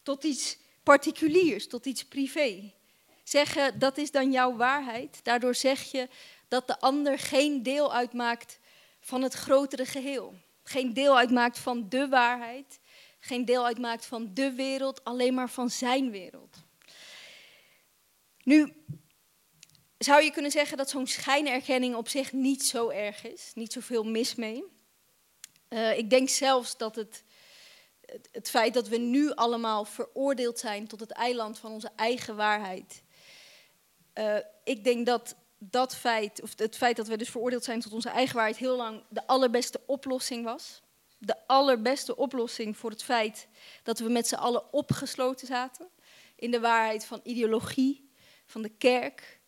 tot iets particuliers, tot iets privé. Zeggen, dat is dan jouw waarheid. Daardoor zeg je dat de ander geen deel uitmaakt van het grotere geheel. Geen deel uitmaakt van de waarheid. Geen deel uitmaakt van de wereld, alleen maar van zijn wereld. Nu zou je kunnen zeggen dat zo'n schijnerkenning op zich niet zo erg is. Niet zoveel mis mee. Uh, ik denk zelfs dat het, het, feit dat we nu allemaal veroordeeld zijn tot het eiland van onze eigen waarheid. Uh, ik denk dat dat feit, of het feit dat we dus veroordeeld zijn tot onze eigen waarheid, heel lang de allerbeste oplossing was. De allerbeste oplossing voor het feit dat we met z'n allen opgesloten zaten in de waarheid van ideologie, van de kerk,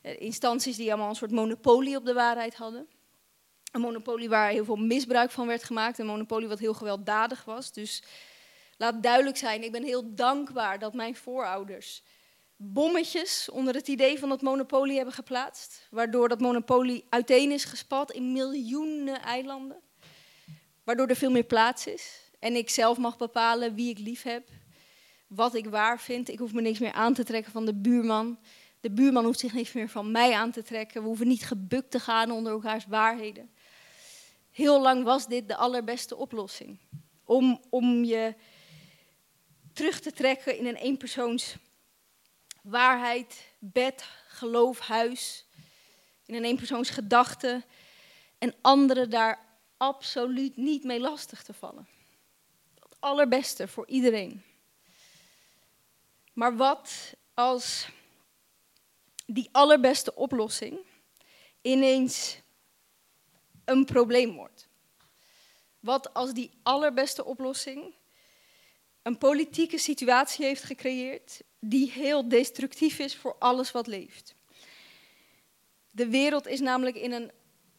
instanties die allemaal een soort monopolie op de waarheid hadden. Een monopolie waar heel veel misbruik van werd gemaakt. Een monopolie wat heel gewelddadig was. Dus laat duidelijk zijn, ik ben heel dankbaar dat mijn voorouders bommetjes onder het idee van dat monopolie hebben geplaatst. Waardoor dat monopolie uiteen is gespat in miljoenen eilanden. Waardoor er veel meer plaats is. En ik zelf mag bepalen wie ik lief heb. Wat ik waar vind. Ik hoef me niks meer aan te trekken van de buurman. De buurman hoeft zich niks meer van mij aan te trekken. We hoeven niet gebukt te gaan onder elkaars waarheden. Heel lang was dit de allerbeste oplossing. Om, om je terug te trekken in een eenpersoons waarheid, bed, geloof, huis. In een eenpersoons gedachten. En anderen daar absoluut niet mee lastig te vallen. Het allerbeste voor iedereen. Maar wat als die allerbeste oplossing ineens een probleem wordt? Wat als die allerbeste oplossing een politieke situatie heeft gecreëerd die heel destructief is voor alles wat leeft? De wereld is namelijk in een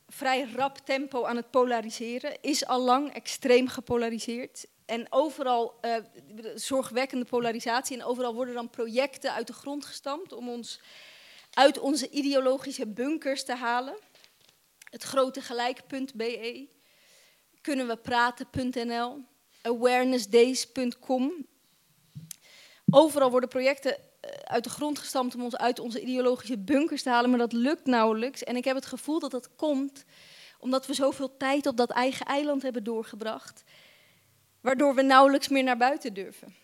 vrij rap tempo aan het polariseren, is al lang extreem gepolariseerd. En overal uh, zorgwekkende polarisatie en overal worden dan projecten uit de grond gestampt om ons uit onze ideologische bunkers te halen. Het grote gelijk.be, kunnen we praten.nl, awarenessdays.com. Overal worden projecten eh, uit de grond gestampt om ons uit onze ideologische bunkers te halen, maar dat lukt nauwelijks. En ik heb het gevoel dat dat komt omdat we zoveel tijd op dat eigen eiland hebben doorgebracht, waardoor we nauwelijks meer naar buiten durven.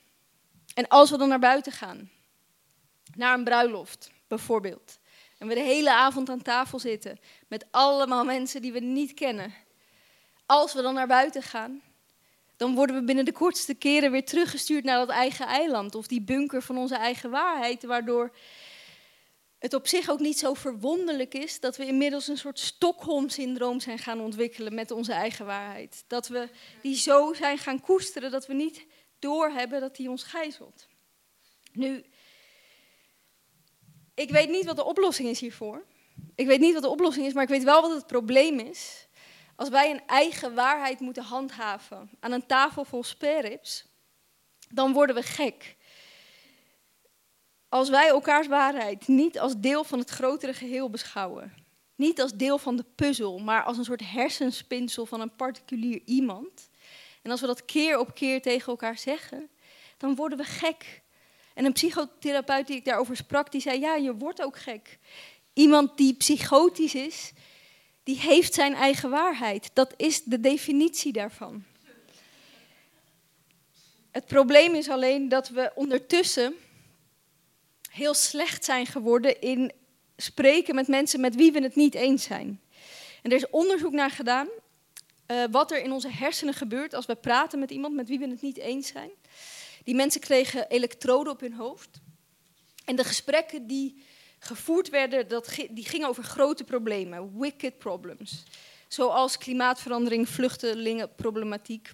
En als we dan naar buiten gaan, naar een bruiloft bijvoorbeeld, en we de hele avond aan tafel zitten met allemaal mensen die we niet kennen, als we dan naar buiten gaan, dan worden we binnen de kortste keren weer teruggestuurd naar dat eigen eiland of die bunker van onze eigen waarheid, waardoor het op zich ook niet zo verwonderlijk is dat we inmiddels een soort Stockholm-syndroom zijn gaan ontwikkelen met onze eigen waarheid. Dat we die zo zijn gaan koesteren dat we niet doorhebben dat die ons gijzelt. Nu, ik weet niet wat de oplossing is hiervoor. Ik weet niet wat de oplossing is, maar ik weet wel wat het probleem is. Als wij een eigen waarheid moeten handhaven aan een tafel vol sperrips, dan worden we gek. Als wij elkaars waarheid niet als deel van het grotere geheel beschouwen, niet als deel van de puzzel, maar als een soort hersenspinsel van een particulier iemand, en als we dat keer op keer tegen elkaar zeggen, dan worden we gek. En een psychotherapeut die ik daarover sprak, die zei, ja, je wordt ook gek. Iemand die psychotisch is, die heeft zijn eigen waarheid. Dat is de definitie daarvan. Het probleem is alleen dat we ondertussen heel slecht zijn geworden in spreken met mensen met wie we het niet eens zijn. En er is onderzoek naar gedaan uh, wat er in onze hersenen gebeurt als we praten met iemand met wie we het niet eens zijn. Die mensen kregen elektroden op hun hoofd. En de gesprekken die gevoerd werden, dat, die gingen over grote problemen, wicked problems. Zoals klimaatverandering, vluchtelingenproblematiek.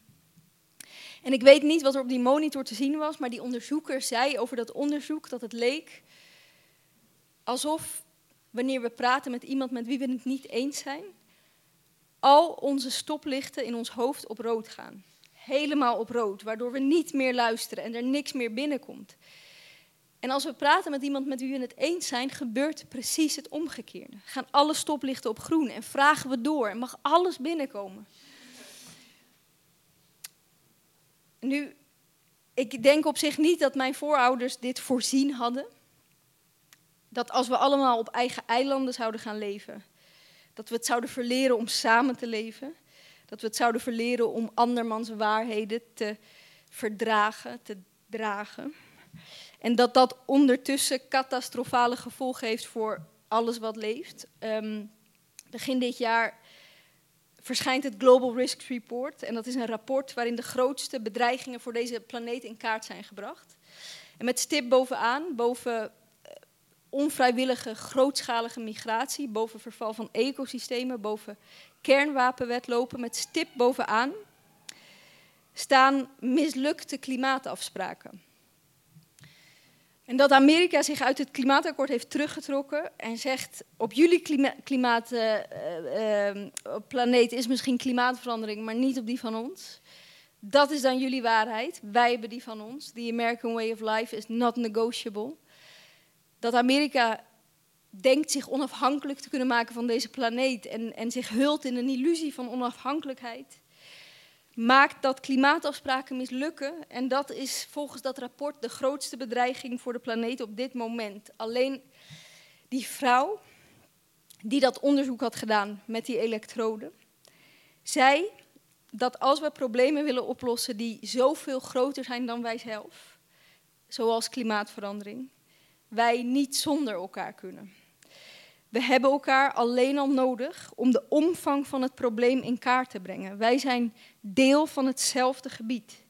En ik weet niet wat er op die monitor te zien was, maar die onderzoeker zei over dat onderzoek dat het leek alsof wanneer we praten met iemand met wie we het niet eens zijn, al onze stoplichten in ons hoofd op rood gaan. Helemaal op rood, waardoor we niet meer luisteren en er niks meer binnenkomt. En als we praten met iemand met wie we het eens zijn, gebeurt precies het omgekeerde. Gaan alle stoplichten op groen en vragen we door en mag alles binnenkomen. Nu, ik denk op zich niet dat mijn voorouders dit voorzien hadden. Dat als we allemaal op eigen eilanden zouden gaan leven, dat we het zouden verleren om samen te leven. Dat we het zouden verleren om andermans waarheden te verdragen, te dragen. En dat dat ondertussen catastrofale gevolgen heeft voor alles wat leeft. Um, begin dit jaar verschijnt het Global Risk Report. En dat is een rapport waarin de grootste bedreigingen voor deze planeet in kaart zijn gebracht. En met stip bovenaan, boven eh, onvrijwillige grootschalige migratie, boven verval van ecosystemen, boven kernwapenwetlopen, met stip bovenaan staan mislukte klimaatafspraken. En dat Amerika zich uit het klimaatakkoord heeft teruggetrokken en zegt: op jullie klima klimaat, uh, uh, planeet is misschien klimaatverandering, maar niet op die van ons. Dat is dan jullie waarheid. Wij hebben die van ons. The American way of life is not negotiable. Dat Amerika denkt zich onafhankelijk te kunnen maken van deze planeet en, en zich hult in een illusie van onafhankelijkheid maakt dat klimaatafspraken mislukken. En dat is volgens dat rapport de grootste bedreiging voor de planeet op dit moment. Alleen die vrouw die dat onderzoek had gedaan met die elektroden, zei dat als we problemen willen oplossen die zoveel groter zijn dan wij zelf, zoals klimaatverandering, wij niet zonder elkaar kunnen. We hebben elkaar alleen al nodig om de omvang van het probleem in kaart te brengen. Wij zijn deel van hetzelfde gebied.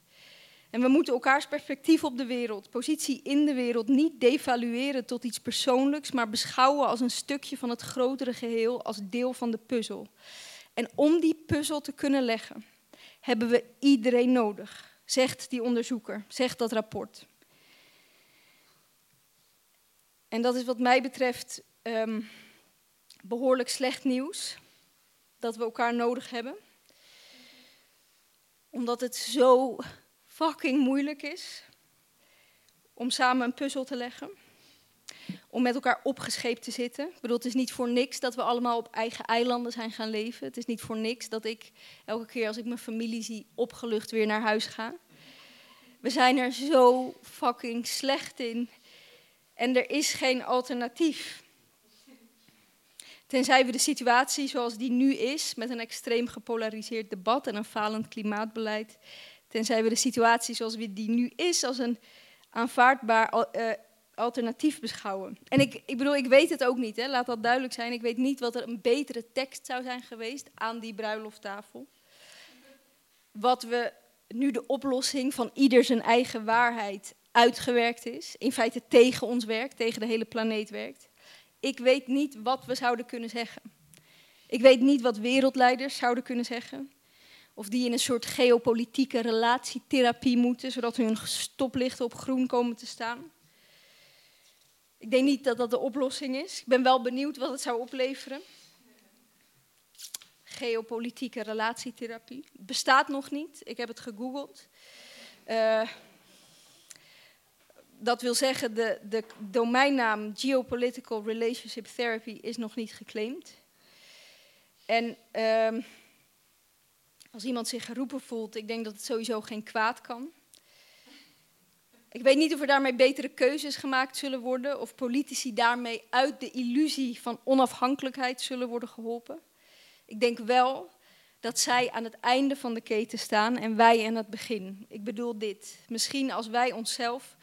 En we moeten elkaars perspectief op de wereld, positie in de wereld, niet devalueren tot iets persoonlijks, maar beschouwen als een stukje van het grotere geheel, als deel van de puzzel. En om die puzzel te kunnen leggen, hebben we iedereen nodig, zegt die onderzoeker, zegt dat rapport. En dat is wat mij betreft um, behoorlijk slecht nieuws dat we elkaar nodig hebben. Omdat het zo fucking moeilijk is om samen een puzzel te leggen. Om met elkaar opgescheept te zitten. Ik bedoel, het is niet voor niks dat we allemaal op eigen eilanden zijn gaan leven. Het is niet voor niks dat ik elke keer als ik mijn familie zie opgelucht weer naar huis ga. We zijn er zo fucking slecht in. En er is geen alternatief. Tenzij we de situatie zoals die nu is, met een extreem gepolariseerd debat en een falend klimaatbeleid, tenzij we de situatie zoals die nu is als een aanvaardbaar uh, alternatief beschouwen. En ik, ik bedoel, ik weet het ook niet, hè. laat dat duidelijk zijn. Ik weet niet wat er een betere tekst zou zijn geweest aan die bruilofttafel. Wat we nu de oplossing van ieder zijn eigen waarheid uitgewerkt is, in feite tegen ons werkt, tegen de hele planeet werkt. Ik weet niet wat we zouden kunnen zeggen. Ik weet niet wat wereldleiders zouden kunnen zeggen. Of die in een soort geopolitieke relatietherapie moeten, zodat hun stoplichten op groen komen te staan. Ik denk niet dat dat de oplossing is. Ik ben wel benieuwd wat het zou opleveren. Geopolitieke relatietherapie. Bestaat nog niet. Ik heb het gegoogeld. Uh, dat wil zeggen, de, de domeinnaam Geopolitical Relationship Therapy is nog niet geclaimd. En um, als iemand zich geroepen voelt, ik denk dat het sowieso geen kwaad kan. Ik weet niet of er daarmee betere keuzes gemaakt zullen worden, of politici daarmee uit de illusie van onafhankelijkheid zullen worden geholpen. Ik denk wel dat zij aan het einde van de keten staan en wij aan het begin. Ik bedoel dit. Misschien als wij onszelf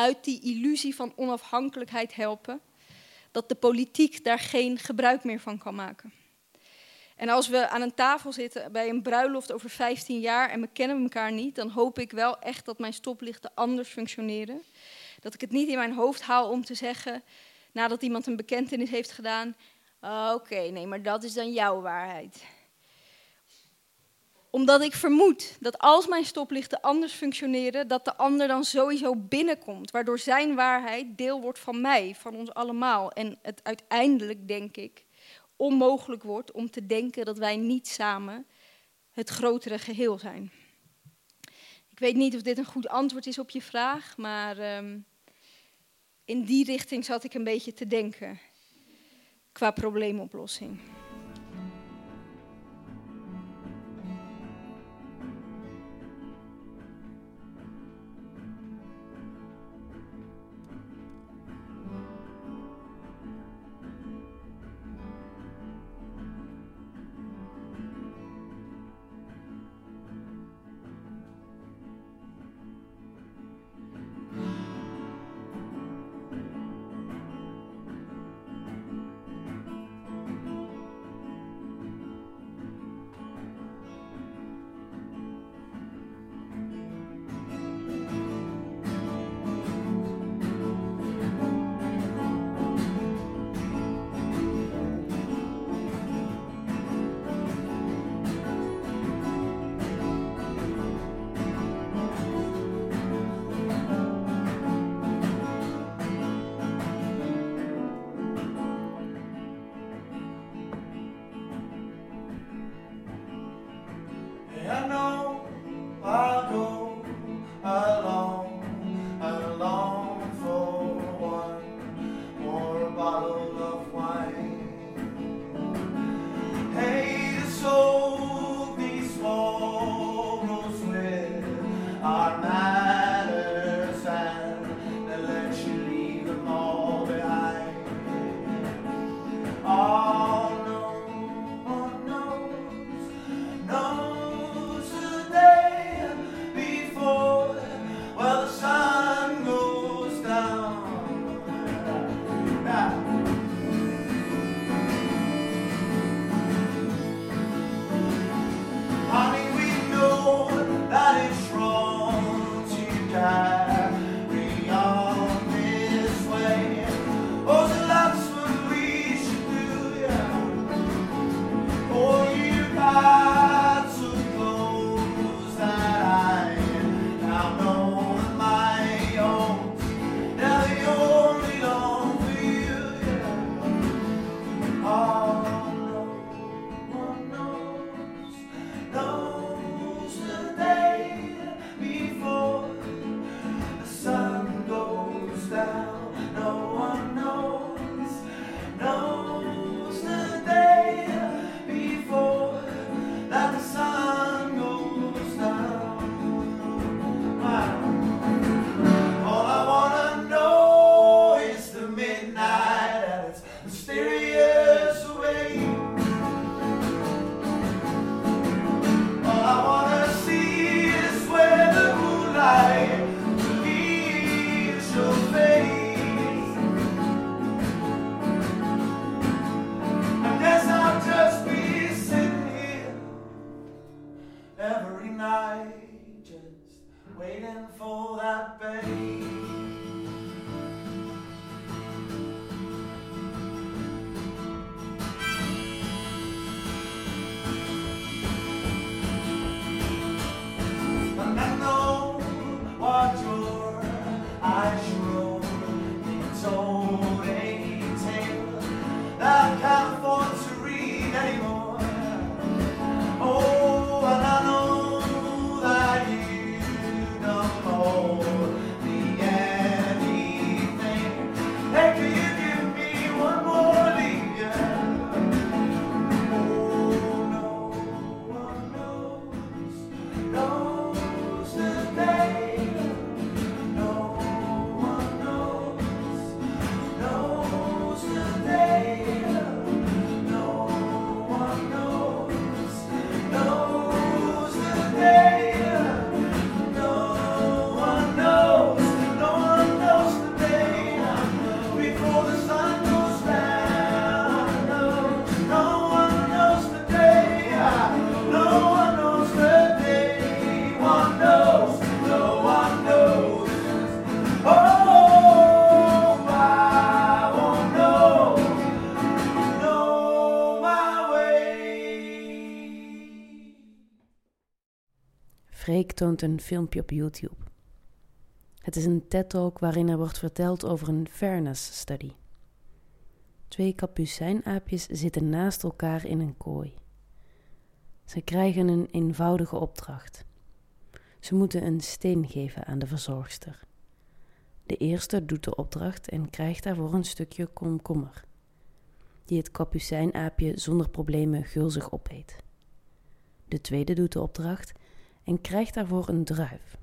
uit die illusie van onafhankelijkheid helpen, dat de politiek daar geen gebruik meer van kan maken. En als we aan een tafel zitten bij een bruiloft over 15 jaar en we kennen elkaar niet, dan hoop ik wel echt dat mijn stoplichten anders functioneren. Dat ik het niet in mijn hoofd haal om te zeggen, nadat iemand een bekentenis heeft gedaan, oké, nee, maar dat is dan jouw waarheid omdat ik vermoed dat als mijn stoplichten anders functioneren, dat de ander dan sowieso binnenkomt. Waardoor zijn waarheid deel wordt van mij, van ons allemaal. En het uiteindelijk, denk ik, onmogelijk wordt om te denken dat wij niet samen het grotere geheel zijn. Ik weet niet of dit een goed antwoord is op je vraag, maar um, in die richting zat ik een beetje te denken qua probleemoplossing. Toont een filmpje op YouTube. Het is een TED-talk waarin er wordt verteld over een fairness study. Twee kapucijnaapjes zitten naast elkaar in een kooi. Ze krijgen een eenvoudige opdracht. Ze moeten een steen geven aan de verzorgster. De eerste doet de opdracht en krijgt daarvoor een stukje komkommer, die het kapucijnaapje zonder problemen gulzig opeet. De tweede doet de opdracht en krijgt daarvoor een druif.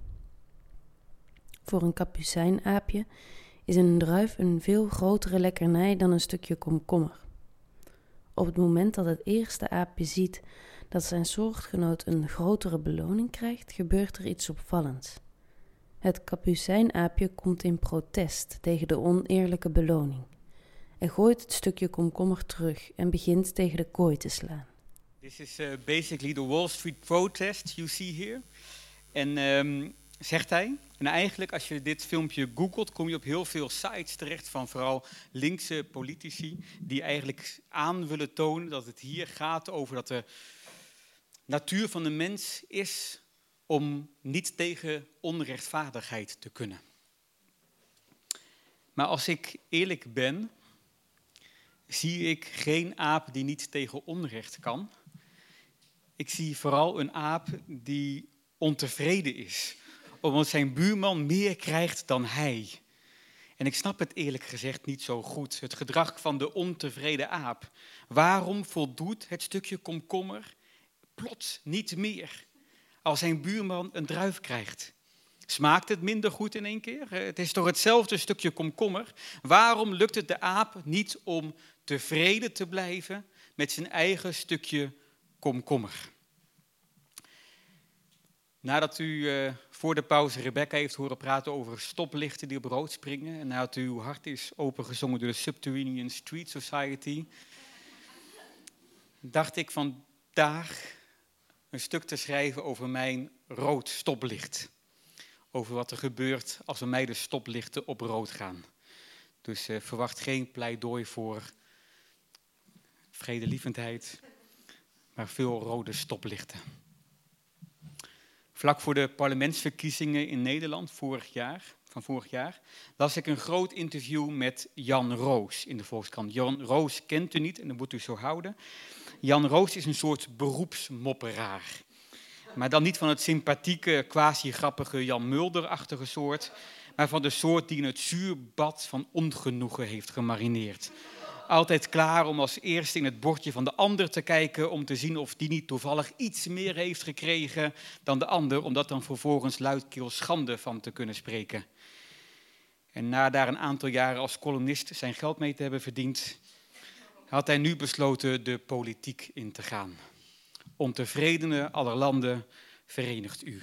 Voor een kapucijnaapje is een druif een veel grotere lekkernij dan een stukje komkommer. Op het moment dat het eerste aapje ziet dat zijn soortgenoot een grotere beloning krijgt, gebeurt er iets opvallends. Het kapucijnaapje komt in protest tegen de oneerlijke beloning. en gooit het stukje komkommer terug en begint tegen de kooi te slaan. This is uh, basically the Wall Street protest you see here. En um, zegt hij, en eigenlijk als je dit filmpje googelt, kom je op heel veel sites terecht van vooral linkse politici die eigenlijk aan willen tonen dat het hier gaat over dat de natuur van de mens is om niet tegen onrechtvaardigheid te kunnen. Maar als ik eerlijk ben, zie ik geen aap die niet tegen onrecht kan. Ik zie vooral een aap die ontevreden is, omdat zijn buurman meer krijgt dan hij. En ik snap het eerlijk gezegd niet zo goed, het gedrag van de ontevreden aap. Waarom voldoet het stukje komkommer plots niet meer als zijn buurman een druif krijgt? Smaakt het minder goed in één keer? Het is toch hetzelfde stukje komkommer? Waarom lukt het de aap niet om tevreden te blijven met zijn eigen stukje komkommer? Nadat u uh, voor de pauze Rebecca heeft horen praten over stoplichten die op rood springen, en nadat uw hart is opengezongen door de Subterranean Street Society, dacht ik vandaag een stuk te schrijven over mijn rood stoplicht. Over wat er gebeurt als bij mij de stoplichten op rood gaan. Dus uh, verwacht geen pleidooi voor vredelievendheid, maar veel rode stoplichten. Vlak voor de parlementsverkiezingen in Nederland vorig jaar, van vorig jaar las ik een groot interview met Jan Roos in de Volkskrant. Jan Roos kent u niet en dat moet u zo houden. Jan Roos is een soort beroepsmopperaar. Maar dan niet van het sympathieke, quasi-grappige Jan Mulder-achtige soort, maar van de soort die in het zuurbad van ongenoegen heeft gemarineerd altijd klaar om als eerste in het bordje van de ander te kijken om te zien of die niet toevallig iets meer heeft gekregen dan de ander, om dat dan vervolgens luidkeels schande van te kunnen spreken. En na daar een aantal jaren als columnist zijn geld mee te hebben verdiend, had hij nu besloten de politiek in te gaan. Ontevredene aller landen verenigt u.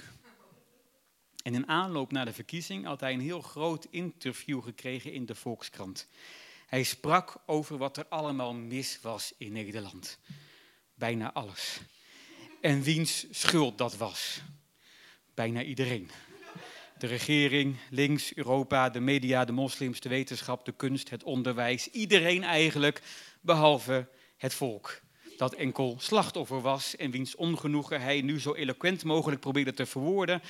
En in aanloop naar de verkiezing had hij een heel groot interview gekregen in de Volkskrant. Hij sprak over wat er allemaal mis was in Nederland. Bijna alles. En wiens schuld dat was. Bijna iedereen. De regering, links, Europa, de media, de moslims, de wetenschap, de kunst, het onderwijs. Iedereen eigenlijk, behalve het volk. Dat enkel slachtoffer was en wiens ongenoegen hij nu zo eloquent mogelijk probeerde te verwoorden.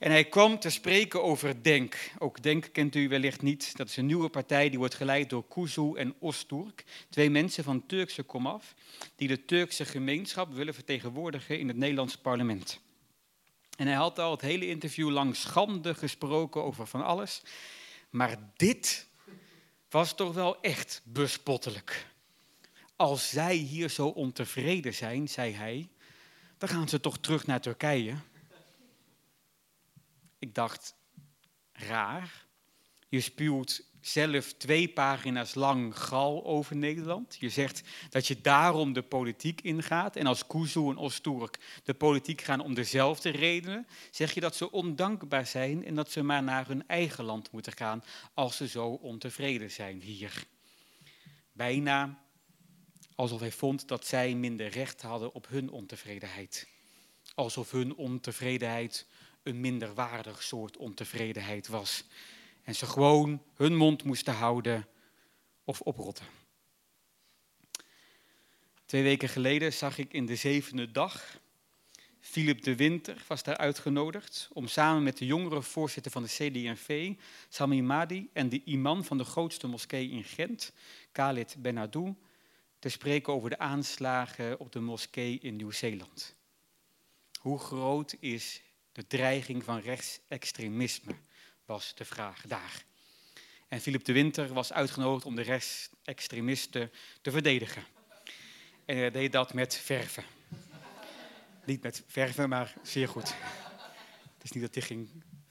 En hij kwam te spreken over Denk. Ook Denk kent u wellicht niet. Dat is een nieuwe partij die wordt geleid door Kuzu en Osturk. Twee mensen van Turkse komaf die de Turkse gemeenschap willen vertegenwoordigen in het Nederlands parlement. En hij had al het hele interview lang schande gesproken over van alles. Maar dit was toch wel echt bespottelijk. Als zij hier zo ontevreden zijn, zei hij, dan gaan ze toch terug naar Turkije. Ik dacht, raar. Je spuwt zelf twee pagina's lang gal over Nederland. Je zegt dat je daarom de politiek ingaat. En als Kuzu en Osturk de politiek gaan om dezelfde redenen, zeg je dat ze ondankbaar zijn en dat ze maar naar hun eigen land moeten gaan als ze zo ontevreden zijn hier. Bijna alsof hij vond dat zij minder recht hadden op hun ontevredenheid. Alsof hun ontevredenheid een minderwaardig soort ontevredenheid was. En ze gewoon hun mond moesten houden of oprotten. Twee weken geleden zag ik in de zevende dag Philip de Winter was daar uitgenodigd om samen met de jongere voorzitter van de CD&V, Sami Madi, en de imam van de grootste moskee in Gent, Khalid Benadou, te spreken over de aanslagen op de moskee in Nieuw-Zeeland. Hoe groot is de dreiging van rechtsextremisme, was de vraag daar. En Philip de Winter was uitgenodigd om de rechtsextremisten te verdedigen. En hij deed dat met verven. Niet met verven, maar zeer goed. Het is niet dat hij ging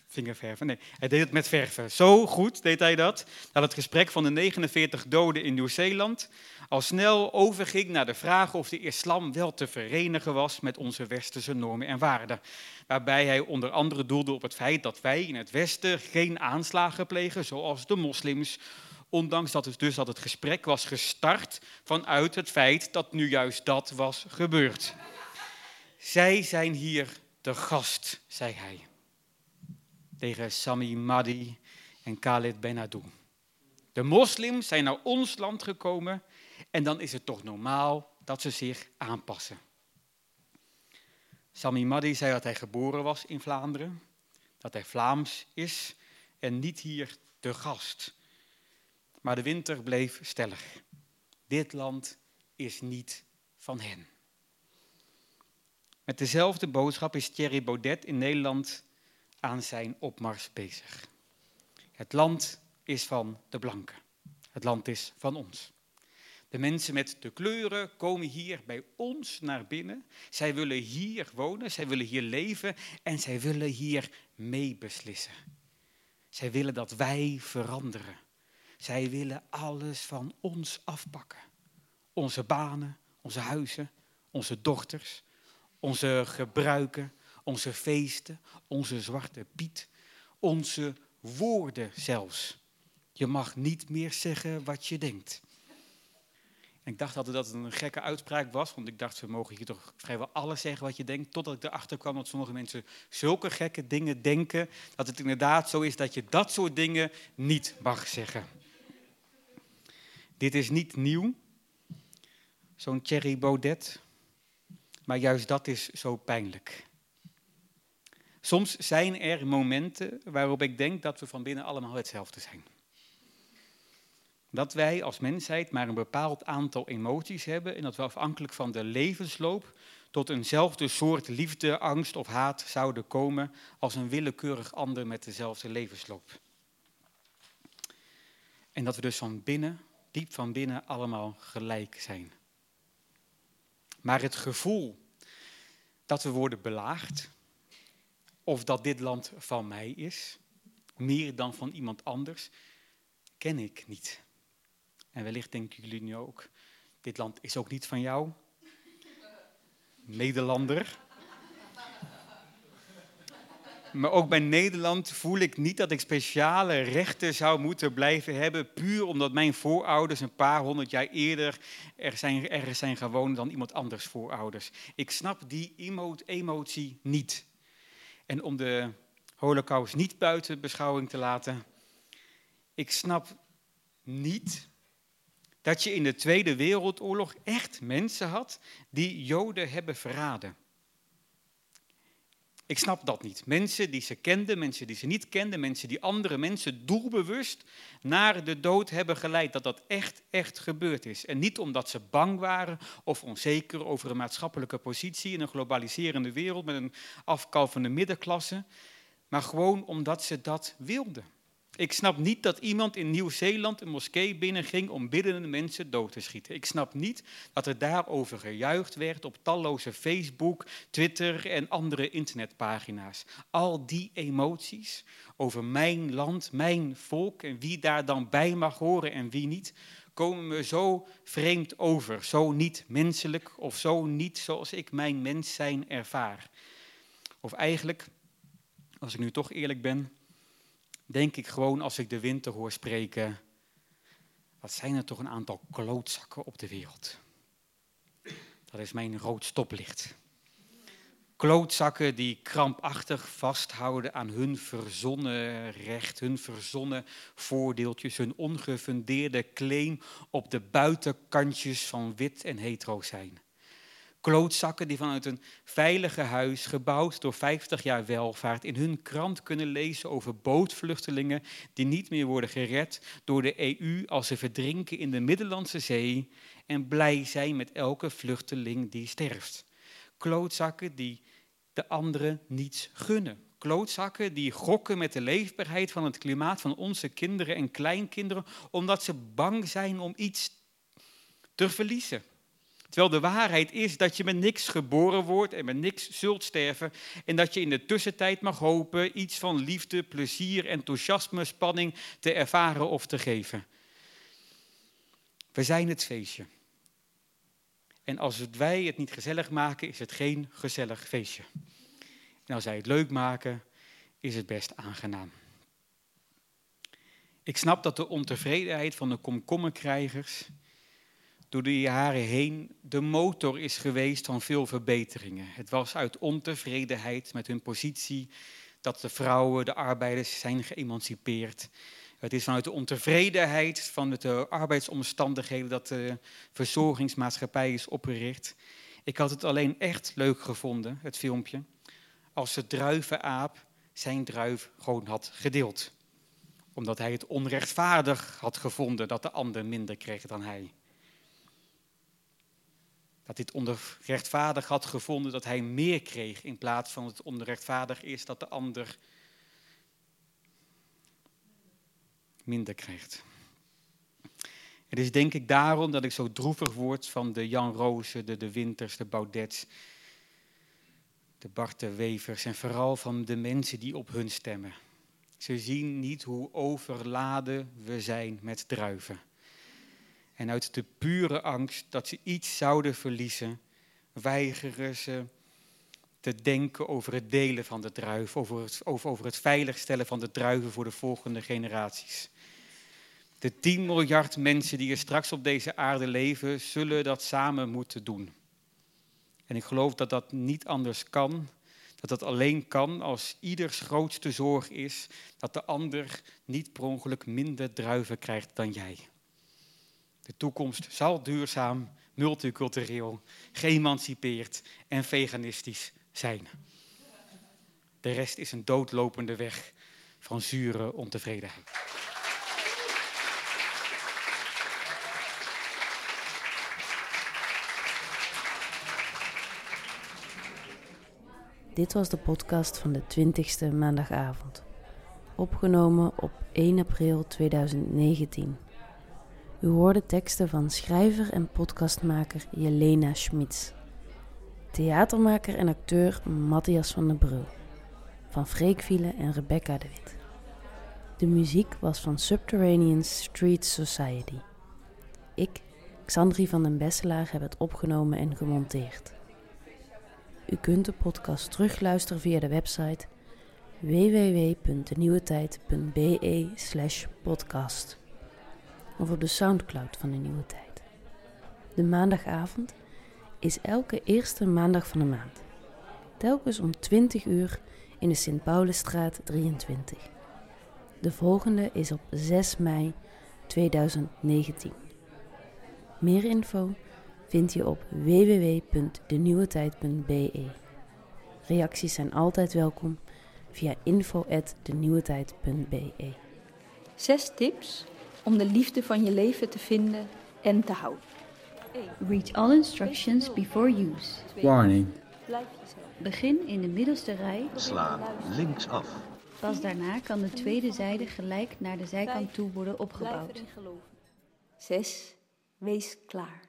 vingerverven. Nee, hij deed het met verven. Zo goed deed hij dat, dat het gesprek van de 49 doden in Nieuw-Zeeland al snel overging naar de vraag of de islam wel te verenigen was met onze westerse normen en waarden. Waarbij hij onder andere doelde op het feit dat wij in het Westen geen aanslagen plegen, zoals de moslims. Ondanks dat het dus dat het gesprek was gestart vanuit het feit dat nu juist dat was gebeurd. Zij zijn hier de gast, zei hij. Tegen Sami Madi en Khalid Benadou. De moslims zijn naar ons land gekomen en dan is het toch normaal dat ze zich aanpassen. Sami Madi zei dat hij geboren was in Vlaanderen, dat hij Vlaams is en niet hier de gast. Maar de winter bleef stellig. Dit land is niet van hen. Met dezelfde boodschap is Thierry Baudet in Nederland aan zijn opmars bezig. Het land is van de blanken. Het land is van ons. De mensen met de kleuren komen hier bij ons naar binnen. Zij willen hier wonen, zij willen hier leven en zij willen hier meebeslissen. Zij willen dat wij veranderen. Zij willen alles van ons afpakken. Onze banen, onze huizen, onze dochters, onze gebruiken, onze feesten, onze zwarte piet, onze woorden zelfs. Je mag niet meer zeggen wat je denkt. Ik dacht altijd dat het een gekke uitspraak was, want ik dacht, we mogen hier toch vrijwel alles zeggen wat je denkt, totdat ik erachter kwam dat sommige mensen zulke gekke dingen denken, dat het inderdaad zo is dat je dat soort dingen niet mag zeggen. Dit is niet nieuw, zo'n Thierry Baudet, maar juist dat is zo pijnlijk. Soms zijn er momenten waarop ik denk dat we van binnen allemaal hetzelfde zijn. Dat wij als mensheid maar een bepaald aantal emoties hebben en dat we afhankelijk van de levensloop tot eenzelfde soort liefde, angst of haat zouden komen als een willekeurig ander met dezelfde levensloop. En dat we dus van binnen, diep van binnen, allemaal gelijk zijn. Maar het gevoel dat we worden belaagd, of dat dit land van mij is, meer dan van iemand anders, ken ik niet. En wellicht denken jullie nu ook, dit land is ook niet van jou, Nederlander. Maar ook bij Nederland voel ik niet dat ik speciale rechten zou moeten blijven hebben, puur omdat mijn voorouders een paar honderd jaar eerder er zijn, ergens zijn dan iemand anders voorouders. Ik snap die emotie niet. En om de holocaust niet buiten beschouwing te laten, ik snap niet dat je in de Tweede Wereldoorlog echt mensen had die Joden hebben verraden. Ik snap dat niet. Mensen die ze kenden, mensen die ze niet kenden, mensen die andere mensen doelbewust naar de dood hebben geleid. Dat dat echt, echt gebeurd is. En niet omdat ze bang waren of onzeker over een maatschappelijke positie in een globaliserende wereld met een afkalvende middenklasse. Maar gewoon omdat ze dat wilden. Ik snap niet dat iemand in Nieuw-Zeeland een moskee binnenging om biddende mensen dood te schieten. Ik snap niet dat er daarover gejuicht werd op talloze Facebook, Twitter en andere internetpagina's. Al die emoties over mijn land, mijn volk en wie daar dan bij mag horen en wie niet, komen me zo vreemd over, zo niet menselijk of zo niet zoals ik mijn mens zijn ervaar. Of eigenlijk, als ik nu toch eerlijk ben, denk ik gewoon als ik de winter hoor spreken, wat zijn er toch een aantal klootzakken op de wereld. Dat is mijn rood stoplicht. Klootzakken die krampachtig vasthouden aan hun verzonnen recht, hun verzonnen voordeeltjes, hun ongefundeerde claim op de buitenkantjes van wit en hetero zijn. Klootzakken die vanuit een veilige huis, gebouwd door 50 jaar welvaart, in hun krant kunnen lezen over bootvluchtelingen die niet meer worden gered door de EU als ze verdrinken in de Middellandse Zee en blij zijn met elke vluchteling die sterft. Klootzakken die de anderen niets gunnen. Klootzakken die gokken met de leefbaarheid van het klimaat van onze kinderen en kleinkinderen, omdat ze bang zijn om iets te verliezen. Terwijl de waarheid is dat je met niks geboren wordt en met niks zult sterven. En dat je in de tussentijd mag hopen iets van liefde, plezier, enthousiasme, spanning te ervaren of te geven. We zijn het feestje. En als wij het niet gezellig maken, is het geen gezellig feestje. En als zij het leuk maken, is het best aangenaam. Ik snap dat de ontevredenheid van de komkommerkrijgers door de jaren heen de motor is geweest van veel verbeteringen. Het was uit ontevredenheid met hun positie dat de vrouwen, de arbeiders zijn geëmancipeerd. Het is vanuit de ontevredenheid van de arbeidsomstandigheden dat de verzorgingsmaatschappij is opgericht. Ik had het alleen echt leuk gevonden, het filmpje, als de druivenaap zijn druif gewoon had gedeeld. Omdat hij het onrechtvaardig had gevonden dat de ander minder kreeg dan hij. Dat het onrechtvaardig had gevonden dat hij meer kreeg in plaats van het onrechtvaardig is dat de ander minder krijgt. Het is denk ik daarom dat ik zo droevig word van de Jan Rozen, de De Winters, de Baudets, de Bart Wevers en vooral van de mensen die op hun stemmen. Ze zien niet hoe overladen we zijn met druiven. En uit de pure angst dat ze iets zouden verliezen, weigeren ze te denken over het delen van de druif, over het, over, over het veiligstellen van de druiven voor de volgende generaties. De 10 miljard mensen die er straks op deze aarde leven, zullen dat samen moeten doen. En ik geloof dat dat niet anders kan, dat dat alleen kan als ieders grootste zorg is dat de ander niet per ongeluk minder druiven krijgt dan jij. De toekomst zal duurzaam, multicultureel, geëmancipeerd en veganistisch zijn. De rest is een doodlopende weg van zure ontevredenheid. Dit was de podcast van de 20ste maandagavond, opgenomen op 1 april 2019. U hoorde teksten van schrijver en podcastmaker Jelena Schmitz, theatermaker en acteur Matthias van der Brul, van Freek Viele en Rebecca de Wit. De muziek was van Subterranean Street Society. Ik, Xandri van den Besselaar, heb het opgenomen en gemonteerd. U kunt de podcast terugluisteren via de website www.denieuwetijd.be podcast of op de Soundcloud van de Nieuwe Tijd. De maandagavond is elke eerste maandag van de maand. Telkens om 20 uur in de Sint-Paulusstraat 23. De volgende is op 6 mei 2019. Meer info vind je op www.denieuwetijd.be. Reacties zijn altijd welkom via info@denieuwetijd.be. Zes tips om de liefde van je leven te vinden en te houden. Read all instructions before use. Warning. Begin in de middelste rij. Sla linksaf. Pas daarna kan de tweede zijde gelijk naar de zijkant toe worden opgebouwd. 6. Wees klaar.